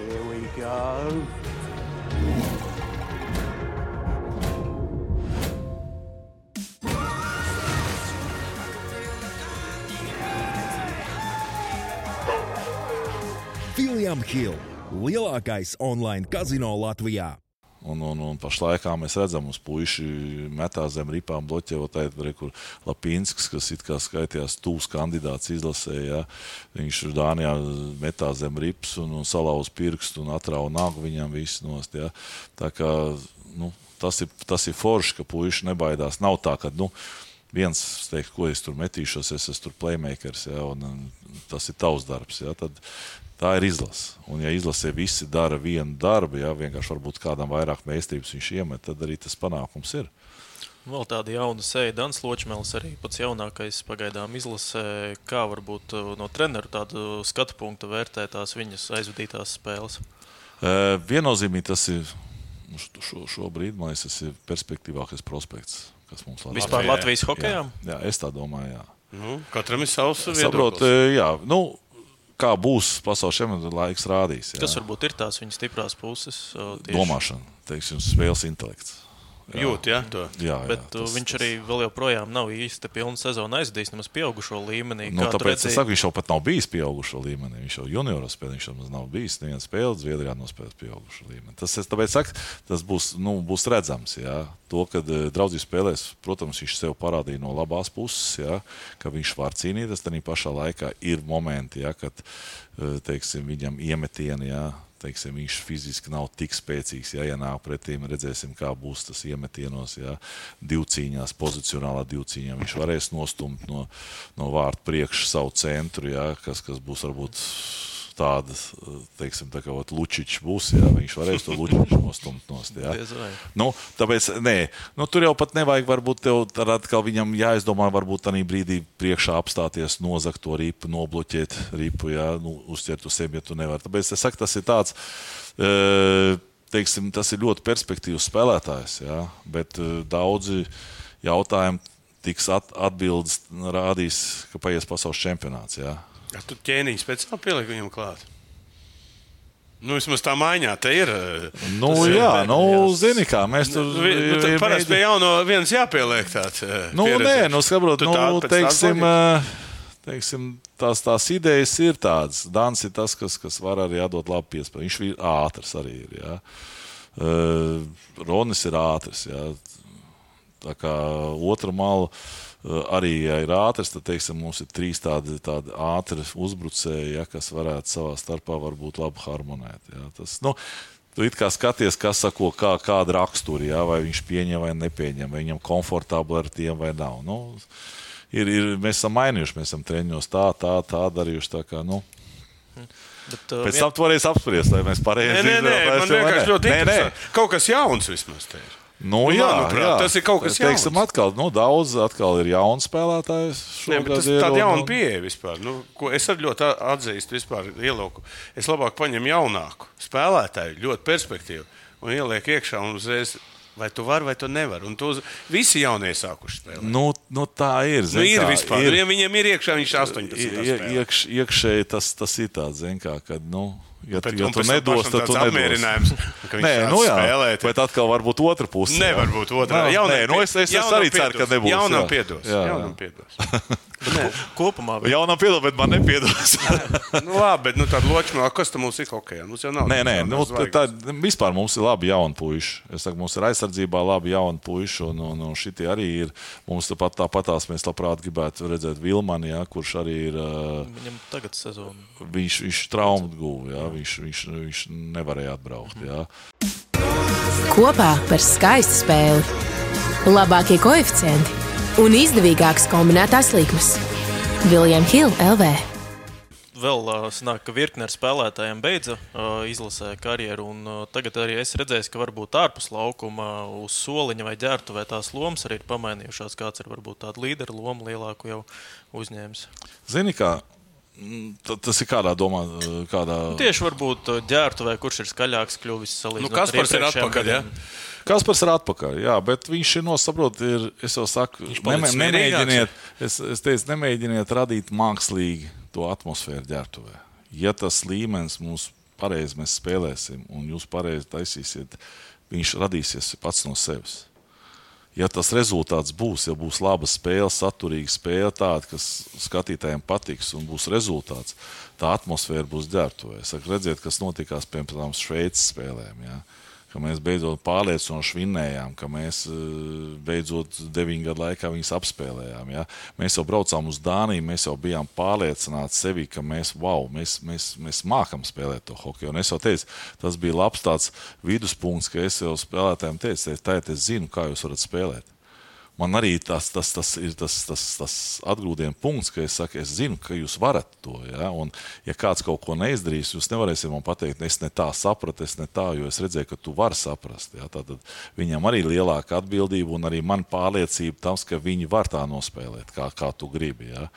Here we go. William Hill, lielākais online kazino Latvijā. Un, un, un pašlaikā mēs redzam, ka puiši metās zem ripām, bloķējot tādu, kur Lapīnsks, kas it kā skaitījās tūs kandidāts izlasēja, viņš Dānijā metās zem rips un, un salauza pirkstu un atrauga nagu viņam visu nost. Ja. Tā kā, nu, tas, ir, tas ir forši, ka puiši nebaidās. Nav tā, ka, nu, viens teiks, ko es tur metīšos, es esmu playmakers, ja, un tas ir tavs darbs. Ja, tad tā ir izlase. Un, ja izlasē visi dara vienu darbu, ja vienkārši varbūt kādam vairāk meistarības viņš iemet, tad arī tas panākums ir. Vēl tāda jauna sēde, Dans Ločmēls, arī pats jaunākais pagaidām izlasē. Kā varbūt uh, no treneru tādu skatu punktu vērtē tās viņas aizvadītās spēles? E, viennozīmīgi tas ir nu, šo, šobrīd, man liekas, tas ir perspektīvākais prospekts, kas mums Latvijā. Vispār Latvijas hokejā? Jā, jā, es tā domāju, jā. Nu, katram ir savs viedoklis. Saprot, jā, nu, kā būs pasaules čempionāta laiks rādīs. Jā. Kas varbūt ir tās viņa stiprās puses? Tieši? Domāšana, teiksim, spēles intelekts. Jā. Jūt, ja, to. Jā, jā, bet tas, viņš arī vēl joprojām nav īsti pilnu sezonu aizdījis nemaz pieaugušo līmenī. Nu, tāpēc redzēji... es saku, viņš jau pat nav bijis pieaugušo līmenī. Viņš jau junioros spēlē, viņš jau nav bijis neviena spēle, Zviedrijā nospēlējis pieaugušo līmeni. Tas, es tāpēc saku, tas būs, nu, būs redzams. Jā. To, kad eh, draudzības spēlēs, protams, viņš sev parādīja no labās puses, jā, ka viņš var cīnīties. Tad pašā laikā ir momenti, jā, kad eh, teiksim, viņam iemetieni. Jā, teiksim, viņš fiziski nav tik spēcīgs. Ja, ja nāk pretī, redzēsim, kā būs tas iemetienos, ja divcīņās, pozicionālā divcīņā. Viņš varēs nostumt no, no vārtu priekšu savu centru, ja, kas, kas būs varbūt tāda, teiksim, tā kā Lučičs būs, jā, viņš varēs to Lučiču nostumt nost. Jā. Nu, tāpēc, nē, nu, tur jau pat nevajag, varbūt tev atkal viņam jāizdomā, varbūt tādā brīdī priekšā apstāties, nozagt to ripu, nobloķēt ripu, jā, nu, uzķert uz sevi, ja tu nevari. Tāpēc es saku, tas ir tāds. Uh, teiksim, tas ir ļoti perspektīvs spēlētājs, jā, bet uh, daudzi jautājumi tiks at, atbildes rādīs, ka paies pasaules čempionāts. Jā. Ja tu ķēniņš tam pieliek viņam klāt. Nu, vismaz tā maiņā te ir. eh, Nu, tas ir- jā, nu, zini, kā mēs tur nu, tad ir Parasti pie jauno viens jāpieliek tāds. eh, Nu, nē, nu, Tu nu, tā teiksim, eh, teiksim, tās, tās idejas ir tādas. Dans ir tas, kas, kas var arī atdot labu piespēju. Viņš ir ātrs arī. Ir, jā. Ronis ir ātrs. Jā. Tā kā otra mala uh, arī ja ir ātrs, tad teiksim, mums ir trīs tādi, tādi ātri uzbrucēji, ja, kas varētu savā starpā varbūt labi harmonēt. Jā. Tas, nu, Tu it kā skaties, kas sako, kā, kāda rakstura, jā, vai viņš pieņem vai nepieņem, vai viņam komfortabli ar tiem vai nav. Nu, ir, ir, mēs esam mainījuši, mēs esam treniņos tā, tā, tā darījuši. Tā kā, nu, Bet, uh, pēc tam tu varēsi apspriest, vai mēs pareizi Nē, nē, nē, man izdarījām, vienkārši ļoti Nē, nē. interesanti. Kaut kas jauns vismaz te ir. Nu, Nu, jā, manuprāt, jā. tas ir kaut kas Teiksim, jauns. atkal, nu, daudz atkal ir jauns spēlētājs. Nē, tas ir ir, tāds un- jauns un- pieeja vispār. Nu, ko es arī ļoti atzīstu, vispār ielauku. Es labāk paņemu jaunāku spēlētāju, ļoti perspektīvu, un ielieku iekšā un uzreiz. Vai tu vari, vai tu nevari. Un to uz- visi jaunie sākuši spēlēt. Nu, nu, tā ir. Nu, zini ir kā, vispār. Ir. Ja viņiem ir iekšā, viņš 18. Ie- Iekš, iekšēji tas, tas ir tāds, zin, kā, kad, nu, ja, Bet ja tu nedos, tad tu apmierinājums, Nē, nu jā, spēlēt. bet atkal var būt otra puse. Nevar jā. būt. Nē, Jaunam nē, nu es, es, es arī ceru, ka piedos. nebūs. Jaunam jā. piedos. Jā, jā. Jaunam piedos. kopumā Jaunam piedod, bet man nepiedos. nu, labi, bet nu, tāda loķa, kas tam mums ir hokejā? Mums jau nav. Nē, nē, nav nu, zvaigznes. tā, vispār mums ir labi jauni puiši. Es saku, mums ir aizsardzībā labi jauni puiši, un, un, un šitie arī ir. Mums tāpat tāpatās mēs labprāt gribētu redzēt Vilmanu, ja, kurš arī ir. Viņam tagad sezona. viņš viņš traumu guva, ja, viņš, viņš, viņš nevarēja atbraukt. Ja. Kopā par skaistu spēli. Labākie koeficienti un izdevīgākas kombinētās likmes. Viljams Hilde LV. Vēl uh, sanāk, ka virkne ar spēlētājiem beidza uh, izlasē karjeru. Un, uh, tagad arī es redzēju, ka varbūt ārpus laukuma uz soliņa vai ģērbtuvē tās lomas arī ir pamainījušās. Kāds ir varbūt tāda līdera loma lielāku jau uzņēmis. Zini, kā mm, ta- tas ir kādā domā, kādā. Tieši varbūt uh, ģērbtuvē, kurš ir skaļāks kļuvis salīdzinot Nu, Kaspars ar ir atpakaļ, ja? Kaspars ir atpakaļ, jā, bet viņš ir nosaprotis, ir, es jau saku, mierīgāks, nemēģiniet, es, es teicu, nemēģiniet radīt mākslīgi to atmosfēru ģērbtuvē. Ja tas līmenis mums pareizi mēs spēlēsim un jūs pareizi taisīsiet, viņš radīsies pats no sevis. Ja tas rezultāts būs, ja būs laba spēle, saturīga spēle, tāda, kas skatītājiem patiks un būs rezultāts, tā atmosfēra būs ģērbtuvē. Saku, redziet, kas notikās piemēram Šveices spēlēm. Ja? Ka mēs beidzot pārliecinoši vinnējām, ka mēs eh, beidzot deviņu gadu laikā viņus apspēlējām. Ja? Mēs jau braucām uz Dāniju, mēs jau bijām pārliecināti sevi, ka mēs, wow, mēs, mēs, mēs mākam spēlēt to hokeju. Un es jau teicu, tas bija labs tāds viduspunkts, ka es jau spēlētājiem teicu, tā es zinu, kā jūs varat spēlēt. Man arī tas, tas, tas ir tas, tas, tas atgrūdiena punkts, ka es saku, es zinu, ka jūs varat to. Ja? Un, ja kāds kaut ko neizdarīs, jūs nevarēsiet man pateikt, es ne tā sapratu, es ne tā, jo es redzēju, ka tu vari saprast. Ja? Tad viņam arī ir lielāka atbildība un arī man pārliecība tams, ka viņi var tā nospēlēt, kā, kā tu gribi. Ja?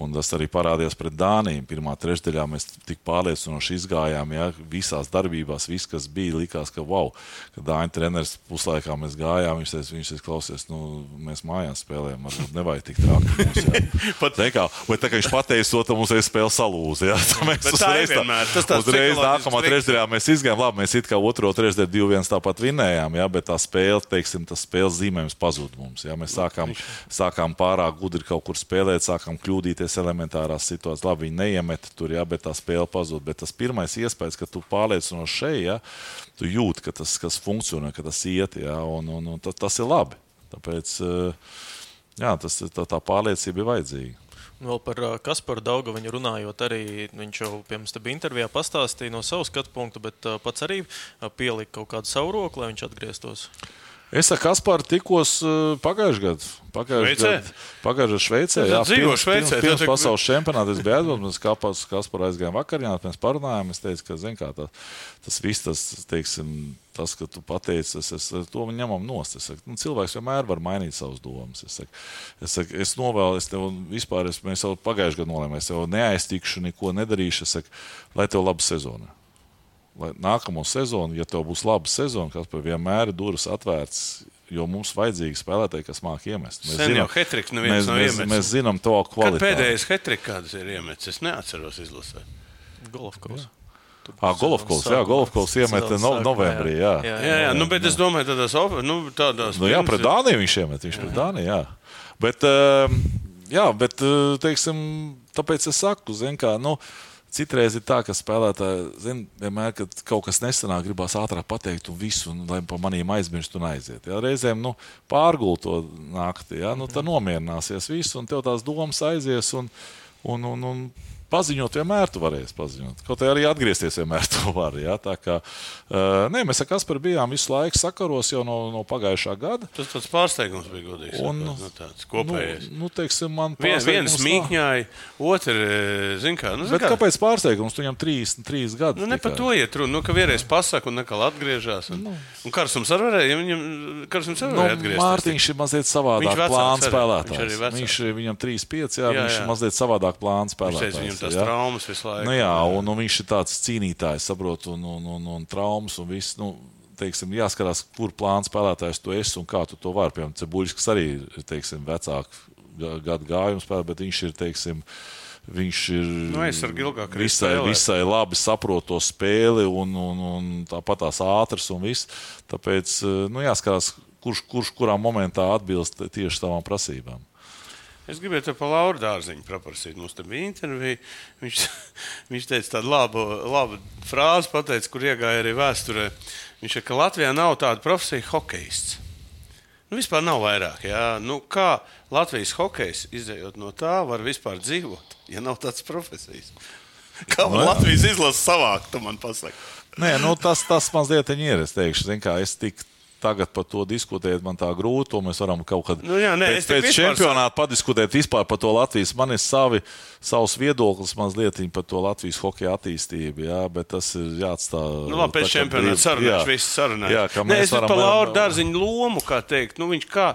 Un tas arī parādījās pret Dāniju. Pirmā trešdaļā mēs tik pārliecinoši izgājām, ja visās darbībās, viss, kas bija, likās, ka wow, kad Dāņu treneris puslaikā mēs gājām, viņš teica, viņš teica, klausies, nu, mēs mājās spēlējam, varbūt nevajag tik traki. Mums. Pat- Zini kā, bet tā kā viņš pateica to, tad mums ir spēle salūza. Ja? Tā mēs Bet tā uzreiz vienmēr. Tas tāds uzreiz nākamā trešdaļā mēs izgājām, labi, mēs it kā otro trešdaļu 2-1 tāpat vinējām, ja? bet tā spēle, teiksim, tas spēles zīmējums pazuda mums. Ja? Mēs sākām, sākām pārāk gudri kaut kur spēlēt, sākām kļūdīties elementārās situācijās. Labi, viņi neiemet tur, ja? bet tā spēle pazuda. Bet tas pirmais iespējas, ka tu pārliecinoši šeit, ja? tu jūti, ka tas kas funkcionē, ka tas iet, ja? un, un, un tas, tas ir labi. Tāpēc eh, jā, tas, tā, tā pārliecība ir vajadzīga. Vēl par uh, Kasparu Daugaviņu runājot, arī viņš jau pirms tam bija intervijā pastāstīja no savas skatu punkta, bet uh, pats arī uh, pielika kaut kādu savu roku, lai viņš atgrieztos. Es ar Kasparu tikos pagājušajā gadā. Pagājušajā gadā Šveicē. Jā, dzīvo Šveicē, pirms, pirms pasaules čempionāta es biju aizvadījis. Mēs Kasparu aizgājām vakarā, mēs parunājām. Es teicu, ka zin, kā, tā, tas viss, tas, teiksim, tas, ka tu pateici, es, es to ņemam nost. Es saku, nu, cilvēks vienmēr var mainīt savas domas. Es, saku, es, saku, es novēlu, es tev vispār, es, mēs jau pagājušajā gadā nolēmām, es jau neaiztikšu, neko nedarīšu. Es saku, lai tev laba sezona. Lai nākamo sezonu, ja tev būs laba sezona, kas vienmēr ir durvis atvērts. Jo mums vajadzīgi spēlētāji, kas māca iemest. Sen jau hat-tricks neviens mēs, nav mēs, iemetis. mēs zinām to Kad kvalitāti. pēdējais hat-tricks kādas ir iemetis, es neatceros izlasīt. Golovkovs. Ah, Golovkovs, jā, Golovkovs iemeta no, novembrī. Jā. Jā, jā, nu, bet es domāju, tādās, nu, tādās Nu, jā, pret Dāniju viņš iemet. Viņš pret Dāniju, jā. Bet, eh, jā, bet eh, teiksim, tāpēc es saku, zin, kā, nu, citreiz ir tā, ka spēlētāji, zin, vienmēr, kad kaut kas nesanāk, gribās ātrāk pateikt, un visu, un, lai par maniem aizmirst un aiziet. Jā. Reizēm nu, pārgult to naktī, jā, nu, tad nomierināsies viss, un tev tās domas aizies. Un, un, un, un paziņot, vienmēr tu varēsi paziņot. Kaut arī atgriezties vienmēr tu vari. Ja? Tā kā, uh, nē, mēs ar Kasparu bijām visu laiku sakaros jau no, no pagājušā gada. Tas tāds pārsteigums bija godīgs. Un- sakot, nu, tāds kopējais. Nu, nu, teiksim, man Vien, viens mīkņāja, otrs, zina, kā. Nu, zin kā kāpēc pārsteigums? Tu Viņam 33 gadi. Nu, ne par to iet runa. Nu, ka vienreiz pasakā, un nekā atgriežas. Un, un Karsums arī varēja, ja viņam Karsums arī Nu, varēja atgriezties. Mārtiņš ir mazliet savādāk Viņš plāns viņš spēlētājs. vecāks. Viņš, viņam 3-5, jā, Jā, viņš jā. ir mazliet savādāk plāns Viņš spēlētājs. Tās jā. traumas visu laiku. Nu, jā, un, un viņš ir tāds cīnītājs, saprot, un, un, un, un traumas un viss. Nu, Teiksim, jāskatās, kur plāns spēlētājs tu esi un kā tu to vari. Piemēram, Cebuļs, kas arī ir teiksim, vecāks gadu gājums spēlē, bet viņš ir, teiksim, viņš ir Nu, visai, visai labi saprot to spēli un, un, un tāpat tās ātras un viss. Tāpēc nu, jāskatās, kurš, kurš kurā momentā atbilst tieši tavām prasībām. Es gribēju te par Lauru dārziņu paprasīt. Mums te bija intervija. Viņš, viņš teica tādu labu, labu frāzi, pateica, kur iegāja arī vēsturē. Viņš teica, ka Latvijā nav tāda profesija hokejists. Nu, vispār nav vairāk. Jā. Nu, kā Latvijas hokejs, izējot no tā, var vispār dzīvot, ja nav tādas profesijas? Kā var Latvijas izlase savākt, tu man pasaki? Nē, nu, tas, tas mazliet ir. Es teikšu, kā, es tik tagad par to diskutēt, man tā grūti. To mēs varam kaut kad Nu jā, nē, pēc, pēc čempionāta padiskutēt vispār par to Latvijas. Man ir savi, savs viedoklis mazliet par to Latvijas hokeja attīstību, jā, bet tas ir jāatstāj. Nu, labi, pēc kā čempionāta sarunāšu, jā. visu sarunāšu. Jā, Nē, mēs varam, varam par Lauru Dārziņu lomu, kā teikt. Nu, viņš kā,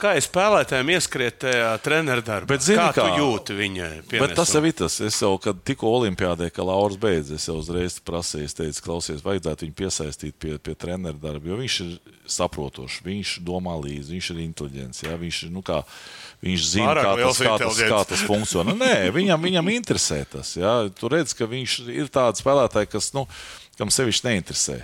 kā ir spēlētājiem ieskriet tajā treneru darbā? Bet zini kā, kā? jūti viņa Bet tas jau ir tas. Es jau, kad tikko Olimpijādē, ka Lauris beidz, es jau uzreiz prasīju, es teicu, klausies, vajadzētu viņu piesaistīt pie, pie treneru darba, jo viņš ir saprotošs, viņš domā līdzi, viņš ir inteliģents. Ja? Viņš, nu, kā, viņš zina, kā tas, kā, tas, kā tas funkcionē. Nē, viņam, viņam interesē tas. Ja? Tu redz, ka viņš ir tāds spēlētājs, kas, nu, kam sevišķi neinteresē.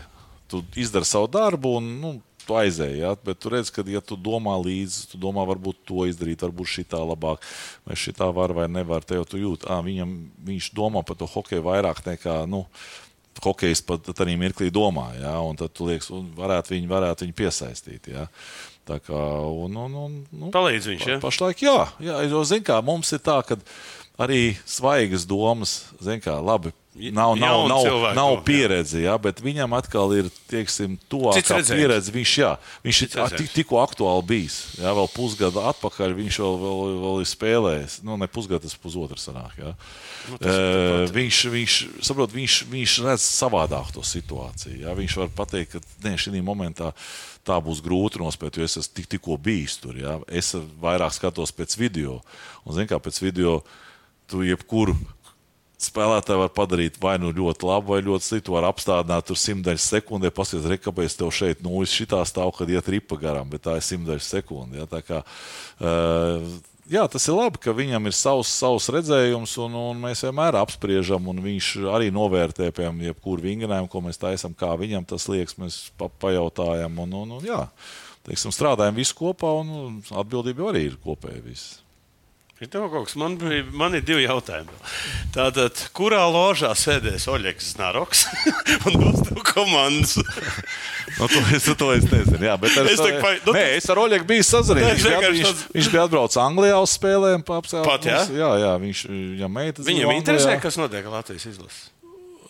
Tu izdari savu darbu un nu, tu aizēji. Ja? Bet tu redz, ka, ja tu domā līdzi, tu domā, varbūt to izdarīt, varbūt šī tā labāk, vai šī tā var vai nevar. Te jau tu jūti, ah, viņam, viņš domā par to hokeju vairāk nekā. Nu, Hokejs pat tādā mirklī domā, ja? un tad tu liekas, un varētu viņu, varētu viņu piesaistīt. Ja? Tā kā, un, un, un, nu, Palīdz viņš, ja? Pašlaik, jā, jā jo, zin kā, mums ir tā, ka arī svaigas domas, zin kā, labi. Nav, nav, nav, cilvēki nav doma, jā. jā, bet viņam atkal ir Cits tuvākā pieredze. Viņš, jā, viņš ir Cits redzējums. tik, tikko aktuāli bijis. Jā, vēl pusgadu atpakaļ viņš vēl, vēl, vēl ir spēlējis. Nu, ne pusgadu, tas pusotrs sanāk. Jā. Nu, uh, viņš, viņš, saprot, viņš, viņš redz savādāk to situāciju. Jā. Viņš var pateikt, ka ne, šī momentā tā būs grūti nospēt, jo es esmu tik, tikko bijis tur. Jā. Es vairāk skatos pēc video. Un, zin, kā, pēc video tu jebkuru spēlētāji var padarīt vai nu ļoti labu, vai ļoti sliktu. Var apstādināt tur simtdaļas sekundē, paskatīt, re, kāpēc tev šeit nu, šitā stāv, kad iet ripa garām, bet tā ir simtdaļas sekunde. Ja? Tā kā, uh, jā, tas ir labi, ka viņam ir savs, savs redzējums, un, un mēs vienmēr apspriežam, un viņš arī novērtē, piemēram, jebkuru vingrinājumu, ko mēs taisām, kā viņam tas liekas, mēs pa, pajautājam. Un, un, un, jā, teiksim, strādājam visi kopā, un atbildība arī ir kopēja. Viss. Ir tev kaut kas, man, bija- man ir divi jautājumi. Tātad, kurā ložā sēdēs Oļegs Znaroks un dos tev komandas? Nu, to, es, to es nezinu. Jā, bet ar, Es tā kā- nu, nē, es ar Oļegu biju sazinājies. Viņš, bija- viņš, tāds- viņš bija atbraucis Anglijā uz spēlēm. Pat, jā? jā, jā, viņš viņam meitas. Viņam interesē, kas notiek Latvijas izlasē.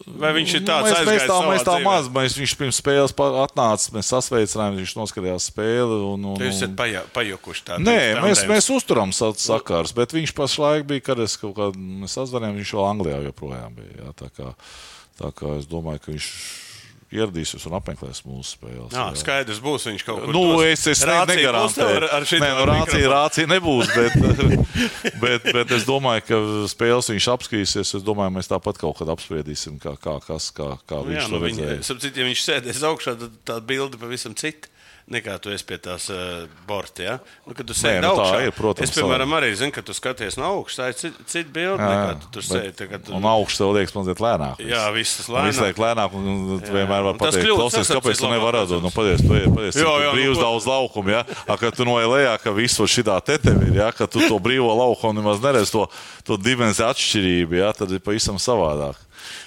Vai viņš ir Nu, tāds mēs, mēs tā, aizgājis mēs tā savā maz, dzīvē? mēs, viņš pirms spēles atnāca, mēs sasveicinājām, viņš noskatījās spēli. Un, un, Jūs esat un, paja- pajukuši tādā Nē, mēs, mēs uzturam sa- sakars, bet viņš pašlaik bija, kad es kaut kādā sazvanījām, viņš vēl Anglijā joprojām bija. Jā, tā, kā, tā kā es domāju, ka viņš ieradīsies un apmeklēs mūsu spēles. Jā, skaidrs būs viņš kaut kur. Nu, es, es negarantēju. Ar, ar Nē, nu, rācija, rācija nebūs, bet, bet, bet es domāju, ka spēles viņš apskatīsies. Es domāju, mēs tāpat kaut kad apspriedīsim, kā, kā, kas, kā, kā Nu, jā, viņš nu, to viņa, redzēja. sapcīt, ja viņš sēdēs augšā, tad tā bilde pavisam cita. Nekā tu esi pie tās uh, borta. Ja? Nu, kad tu sēdi nu augšā, ir, protams, es, piemēram, arī zinu, ka tu skaties no augšas. Tā ir cita cit bilde, nekā tu tur sēdi. Tu... Un augsts tev liekas mazliet lēnāk. viss. Jā, viss tas lēnāk. Visu laiku lēnāk, un tu vienmēr vari pateikt, kļūst, klausies, kāpēc tu nevari atdot. Nu. Jā, Jā, jā, jā, nu, brīvs ko- daudz laukumu, ja? A, kad tu noej lejā, ka viss var šitā te tev ir, ja? Ka tu to brīvo laukumu nemaz neredz to, to dimensiju atšķirību, ja? Tad ir pavisam savādāk.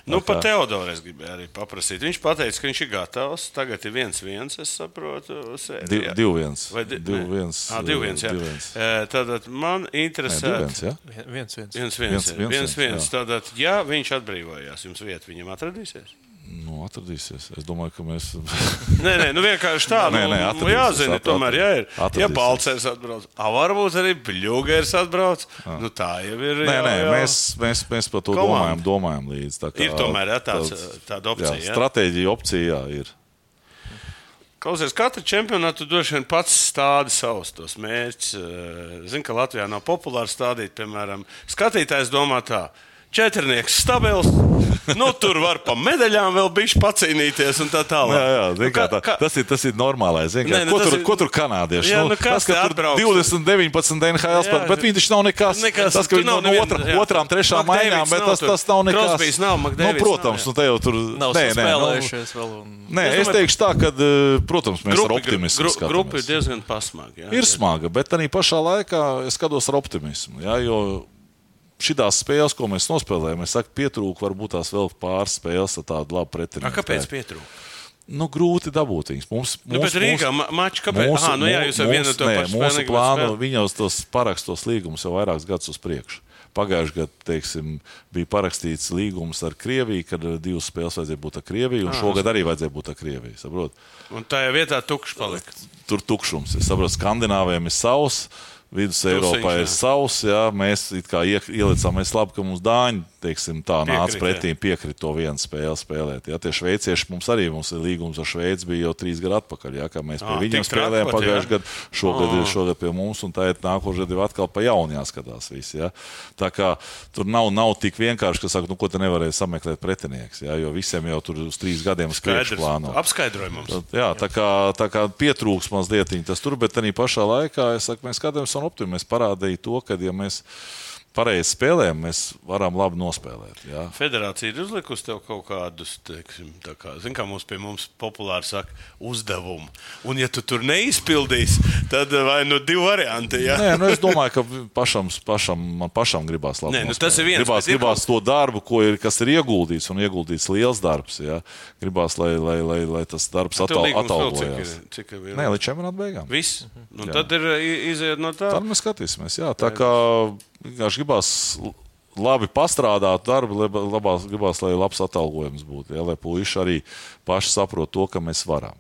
Nu, par Teodoru es gribēju arī paprasīt. Viņš teica, ka viņš ir gatavs. Tagad ir viens, viens, es saprotu. Div- sērijā. divi viens. Vai di- Divi nē. viens, Ah, divi viens, jā. divi viens. Eh, Tātad man Nē, interesē. divi viens? Vien- Viens, viens. Viens, viens, Viens, viens, viens, viens, jā. Tātad, ja viņš atbrīvojās, jums vieta viņam atradīsies? Nu, atradīsies. Es domāju, ka mēs. Nē, nē, nu vienkārši tā. Nē, nu, nē, nu, jāzina, at- tomēr, ja ir. Ja atradīsies. Balcers atbrauc, a varbūt arī Bļūgers atbrauc. Nu, tā jau ir. Nē, jau- nē, jau- mēs, mēs, mēs par to Komanda. domājam, domājam līdzi. Tā kā Ir tomēr, jā, tāds, tāda opcija, Jā, jā? stratēģija opcija jā, ir. Klausies, katra čempionāta droši vien pats stāda savus tos mērķus. Zinu, ka Latvijā nav populāri stādīt, piemēram, skatītājs domā tā. Četrnieks stabils, nu tur var pa medaļām vēl bišķi pacīnīties un tā tālāk. Jā, jā, Nu, kā, tā, tas, ir, tas ir normālais. Zin, Nē, nu, ko, tur, ir- ko tur kanādieši? Jā, nu, kas tas, ka tur atbrauks? 20, 19 NHL spēlē, bet viņi taču nav nekas. Nekas, tas, ka viņi no, nav no neviena- otra, jā. otrām, trešām maiņām, bet tas, tas nav nekas. Crosbys nav, nu, McDavids protams, nav, jā. nu, te jau tur Nav nē, nē, nu, spēlējušies vēl. Un... Nē, Es es teikšu tā, ka, eh, protams, mēs ar Grupa- optimismu gru- skatāmies. Grupa ir diezgan pasmaga. jā. Ir smaga, bet arī pašā laikā es skatos ar optimismu. Ja, jo šīs spēles, ko mēs nospēlējām, es saku, pietrūka varbūt tās vēl pāris spēles ar tādu labu pretinieku. kāpēc pietrūka? Nu, grūti dabūt viņus. Mums, Nu, bet Rīgā ma- mačs, kāpēc? Aha, nu jā, jūs ar vienu to pašu mūsu plānu, viņi jau tos parakstos līgumus jau vairākus gadus uz priekšu. Pagājušajā gadā teiksim, bija parakstīts līgums ar Krieviju, kad eh, divas spēles vajadzēja būt ar Krieviju, un šogad arī vajadzēja būt ar Krieviju. Saprot? Un tajā vietā tukšs palika. tur tukšums. Es saprotu, Skandināvijam ir savs, Vidus Eiropā ir savs. Jā, mēs kā ie- ielicām, mēs labi, ka mums dāņi teiksim, tā nāca Piekrīt, pretī, piekrīt to vienu spēli spēlēt. Jā, tie šveicieši mums arī mums ir līgums ar Šveici bija jau trīs gadu atpakaļ, kā mēs pie Ā, viņiem spēlējām pagājušajā jā? gadā. Šogad, ir- šogad pie mums, un tā ir nākošais gadu atkal pa jaunu jāskatās. Viss, jā. Tā kā tur nav, nav tik vienkārši, ka saka, nu, ko te nevarēja sameklēt pretinieks, jā, jo visiem jau tur uz trīs gadiem uz priekšu plāno. Apskaidroju mums. Tad, Jā, tā kā, tā kā pietrūks mazliet tas tur, bet arī pašā laikā es saku, mēs skatāmies un optimistiski. Mēs parādījām to, ka, ja mēs pareizi spēlējam, mēs varam labi nospēlēt. Jā. Federācija ir uzlikusi tev kaut kādus, teiksim, tā kā, zin, kā mums pie mums populāri saka, uzdevumu. Un, ja tu tur neizpildīsi, tad vai nu divi varianti. Jā? Nē, nu es domāju, ka pašam, pašam, man pašam gribās labi. Nē, nu nospēlēt. tas ir viens, Gribās, ir gribās to darbu, ko ir, kas ir ieguldīts, un ieguldīts liels darbs. Jā. Gribās, lai, lai, lai, lai tas darbs atalgojas. ir? Cik ir? Nē, līdz čempionāta beigām. Viss. Nu, tad ir iziet no tā. Tad mēs skatīsimies. Jā, tā kā vienkārši gribās labi pastrādāt darbu, laba- labās, gribās, lai labs atalgojums būtu. Jā, lai puiši arī paši saprot to, ka mēs varam.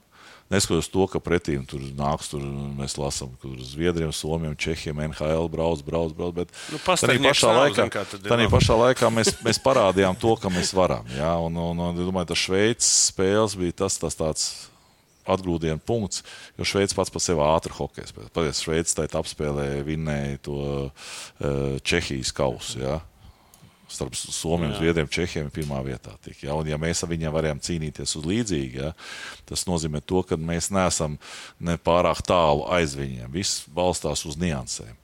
Neskatoties to, ka pretī tur nāks, tur mēs lasām, kur Zviedriem, Somijam, Čehiem, NHL brauc, brauc, brauc. Bet Nu, tādā pašā, laikā, zin, pašā laikā mēs, mēs parādījām to, ka mēs varam. Jā, un, un, un, domāju, tas Šveices spēles bija tas, tas tāds atgrūdienu punkts, jo Šveice pats par sevi ātri hokeja spēlē. Patiesībā Šveice tajā apspēlē vinnēja to uh, Čehijas kausu. Ja? Starp Somiju, Zviedriem, Čehiem pirmā vietā. Tik, ja? Un, ja mēs ar viņiem varējām cīnīties uz līdzīgi, ja? tas nozīmē, to, ka mēs neesam ne pārāk tālu aiz viņiem. Viss balstās uz niansēm.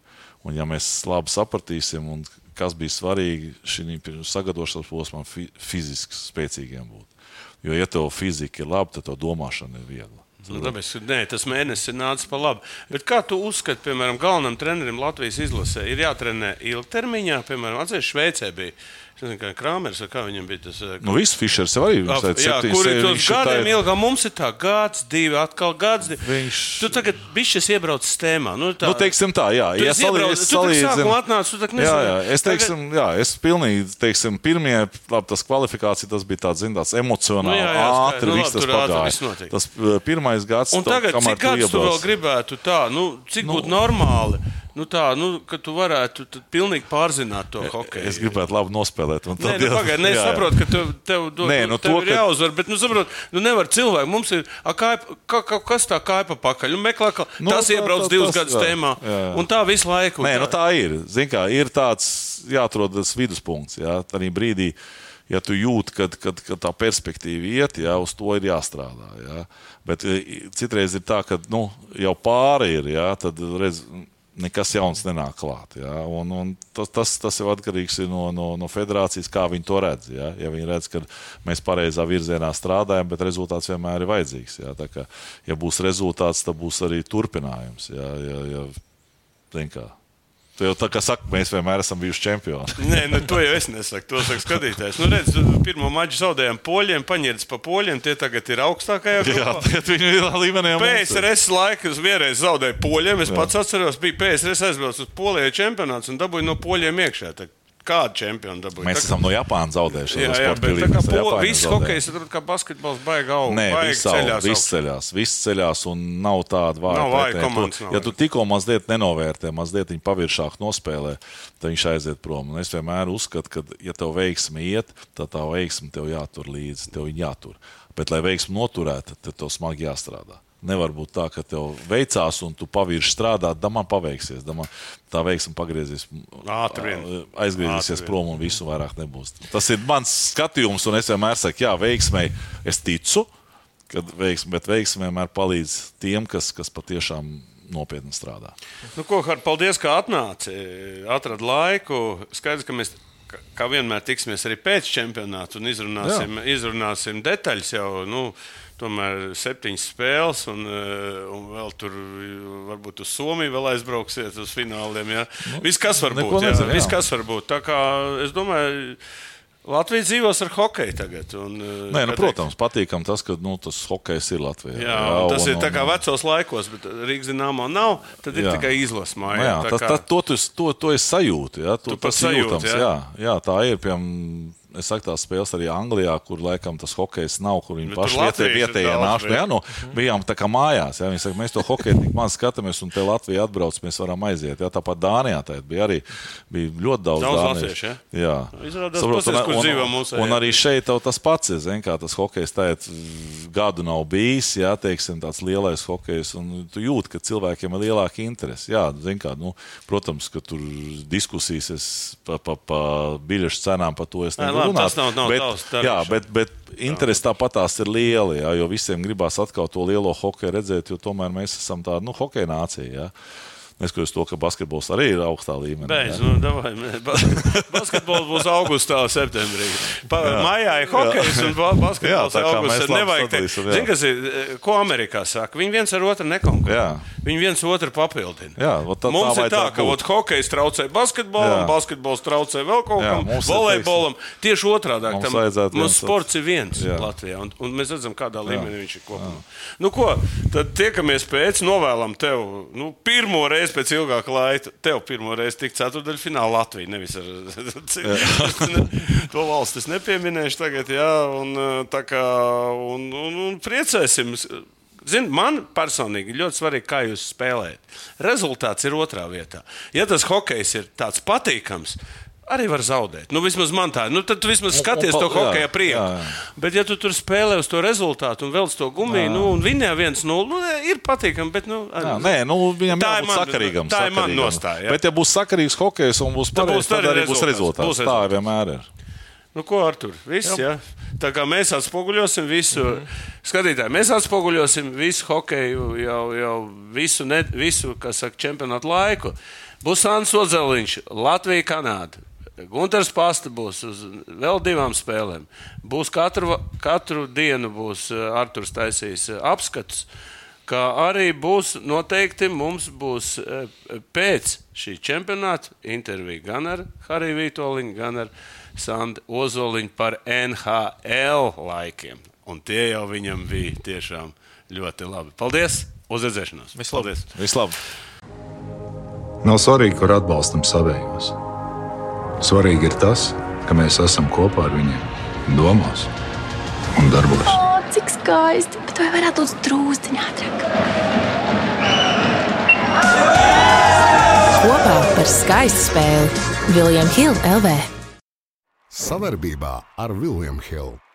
Un, ja mēs labi sapratīsim, un kas bija svarīgi šim sagatavošanās posmam, fi fiziski spēcīgiem būt. Jo, ja tev fizika ir laba, tad tev domāšana ir viegla. Nu, tāpēc, nē, tas mēnesis ir nācis pa labi. Bet kā tu uzskati, piemēram, galvenam trenerim Latvijas izlasē, ir jātrenē ilgtermiņā, piemēram, atceries Šveicē bija. Es nezinu, kā Krāmers vai kā viņam bija tas. eh, Nu, viss Fišers arī teica, Jā, kur ir tos ir gadiem tā- ilgāk? Mums ir tā gads, divi, atkal gads. Divi. Viņš- Tu tagad bišķis iebrauc tēmā. Nu, tā, Nu, teiksim tā, jā, Tu ja salī- iebrauc- es tu atnāc, tu tak Jā, jā, es teiksim, jā, es pilnīgi, teiksim, pirmie, labi, tas kvalifikācija, tas bija tāds, zin, tāds emocionāli, Nu, jā, jā, ātri. Nu, viss tas pagāja. Tas uh, pirmais gads, Un to- tagad, kamēr cik gadus tu vēl gribētu tā, nu, cik Nu, būtu normāli? Nu tā, nu, ka tu varētu pilnīgi pārzināt to hokeju. Es gribētu labi nospēlēt. un Nē, nu, pagaid, ne, es Jā, jā. saprotu, ka tev, tev, tev, Nē, nu, tev to, ir ka- jāuzvar, bet nu, saprot, nu, nevar cilvēki. Mums ir a, kaipa, ka, ka, kas tā kāpa pakaļ. Nu, meklē, ka Nu, tas tā- iebrauc tā- divus tas- gadus tēmā. jā, jā. Un tā visu laiku. Nē, nu tā ir. Zin kā, ir tāds jāatrod tas viduspunkts. Jā. Tādā brīdī, ja tu jūti, ka, kad, kad tā perspektīva iet, jā, uz to ir jāstrādā. Jā. Bet e, citreiz ir tā, ka nu, jau pāri ir, jā, tad redz, nekas jauns nenāk klāt. Jā. Un, un tas, tas, tas jau atkarīgs no, no, no federācijas, kā viņi to redz. Jā. Ja viņi redz, ka mēs pareizā virzienā strādājam, bet rezultāts vienmēr ir vajadzīgs. Tā kā, ja būs rezultāts, tad būs arī turpinājums. Ja, ja, kā. Tu jau tā kā saka, mēs vienmēr esam bijuši čempioni. Nē, nu, to jau es nesaku. To saka skatītājs. Nu, redz, pirmo maču zaudējām poļiem, paņēmis pa poļiem. Tie tagad ir augstākajā Jā, grupā. tagad viņi ir līmenī. PSRS laikus vienreiz zaudēja poļiem. Es Jā. pats atceros, bija PSRS aizbraucis uz Polijā čempionāts un dabūja no poļiem iekšā. Tā Kādu čempionu dabūja? Mēs esam no Japānas zaudējuši. Jā, jā, bet tā kā pilības, no po, Japāņiem viss hokejs ir kā basketbols, baigi augsts. Nē, baigi viss ceļās, viss augstu. ceļās, viss ceļās, un nav tāda vāja. Nav vāja komandas, Ja tu tikko mazliet nenovērtē, mazliet viņa paviršāk nospēlē, tad viņš aiziet prom. Un es vienmēr uzskatu, ka, ja tev veiksmi iet, tad tā veiksmi tev jātur līdzi, tev jātur. Bet, lai veiksmi noturētu, tad tev smagi jāstrādā. Nevar būt tā, ka tev veicās, un tu pavirši strādāt, tad man paveiksies. Man tā veiksme pagriezīs, Ātri vien. aizgriezīsies Ātri prom, un visu vairāk nebūs. Tas ir mans skatījums, un es vienmēr saku, jā, veiksmei es ticu, kad veiksme, bet veiksme vienmēr palīdz tiem, kas, kas patiešām nopietni strādā. Nu, ko, Har, paldies, ka atnāci. Atradi laiku. Skaidrs, ka mēs. Kā vienmēr tiksimies arī pēc čempionāta un izrunāsim, izrunāsim detaļas jau. Nu, Tomēr septiņas spēles, un, eh, un vēl tur varbūt uz Somiju vēl aizbrauksiet uz fināliem. Ja? Viss, kas var būt. Jā, nezinu, jā. viss, kas var būt. Tā kā es domāju, Latvija dzīvos ar hokeju tagad. Un, eh, Nē, nu, kā protams, patīkam tas, ka nu, tas hokejs ir Latvijā. Jā, jā, tas un- ir tā kā vecos laikos, bet Rīgas dīnāmā nav. Tad ir Jā. tikai izlasmā. Nu, jā, tas, tas, to, to, to es sajūtu. Jā, to, Tu tas ir sajūti, jūtams. jā? Jā, jā, tā ir. Piemēram, es saku, tās spēles arī Anglijā, kur laikam tas hokejs nav, kur viņi Bet paši vietē, vietējie daudz, nāš. Nu, vai? jā, nu, bijām tā kā mājās. Jā, viņi saka, mēs to hokeju tik maz skatāmies, un te Latvija atbrauc, mēs varam aiziet. Jā, tāpat Dānijā tā bija arī bija ļoti daudz, Daudz latviešu, jā? Jā, Izrādās, Saprot, pasies, un- un- mūsu Un arī šeit tas pats ir. Zin, kā tas hokejs tagad gadu nav bijis, jā, teiksim, tāds lielais hokejs. un Tu jūti, ka cilvēkiem ir lielāka interese. Jā, zin, kā, nu, protams, ka tur diskusijas es pa, pa, pa biļešu cenām par to es labi, runāt. tas nav- nav bet, tavs jā, darīšana. bet, bet interese tāpat tās ir liela, jā, jo visiem gribās atkal to lielo hokeju redzēt, jo tomēr mēs esam tāda nu, hokeja nācija. Jā. Neskatoties to, ka basketbols arī ir augstā līmenī. Beidz, jā. nu, davai, bas basketbols būs augustā, septembrī. Pa, mājā ir hokejs un ba- Jā, basketbols kā augustā. Nevajag teikt, jā. zini, kas ir, eh, ko Amerikā saka. Viņi viens ar otru nekonkurē. Jā. Viņi viens otru papildina. Jā, tā- mums tā ir tā, ka ot, hokejs traucē basketbolam, Jā. basketbols traucē vēl kaut Jā, kam, volejbolam. Tieši otrādi. Mums mums sports ir viens Jā. Latvijā, un, un mēs redzam, kādā līmenī viņš ir kopumā. Nu, ko, tad tiekamies pēc, novēlam tev nu, pirmo reizi pēc ilgāka laika. Tev pirmo reizi tikt ceturdaļfinālā Latvijā. Nevis ar to valsti es nepieminēšu tagad, jā, un, kā, un, un, un priecēsim. Zin, man personīgi ļoti svarīgi, kā jūs spēlējat. Rezultāts ir otrā vietā. Ja tas hokejs ir tāds patīkams, arī var zaudēt. Nu, vismaz man tā, nu, tad tu vismaz skaties to jā, hokeja prieku. jā, jā. Bet, ja tu tur spēlē uz to rezultātu un vēl uz to gumiju, nu, un viņa viens nulle, nu, nē, ir patīkami. Bet, nu, Jā, nē, nu, viņam Tā ir jābūt man- sakarīgam. tā ir mana sakarīgam. nostāja, jā. Bet, ja būs sakarīgs hokejs un būs Tad pareizs, būs tad arī arī būs rezultāts. rezultāts. Būs Tā rezultāts. vienmēr ir. Nu, ko ar tur? Viss, jā. Tā kā mēs atspoguļosim visu, mm -hmm. skatītāji, mēs atspoguļosim visu hokeju, jau, jau visu, ne, visu kas saka, čempionātu laiku. Būs Sāns Odzeliņš, Latvija, Kanāda. Gunārs Pasta būs uz vēl divām spēlēm. Būs katru, katru dienu būs eh, Arthurs taisījis eh, apskats. Kā arī būs noteikti mums būs eh, pēc šī čempionāta intervija gan ar Hariju Vitoļiņu, gan ar Sandu Ozoliņu par NHL laikiem. Un tie jau viņam bija tiešām ļoti labi. Paldies! Uz redzēšanos! Vislabāk. Vislabāk! Nav svarīgi, kur atbalstam savējos. Svarīgi ir tas, ka mēs esam kopā ar viņiem, domās un darbos. O, cik skaisti! Bet vai varētu būt drūztiņā ātrāk? par skaistu spēli Viljams Hilde LV. Savarbībā ar Vilniņu Hildu.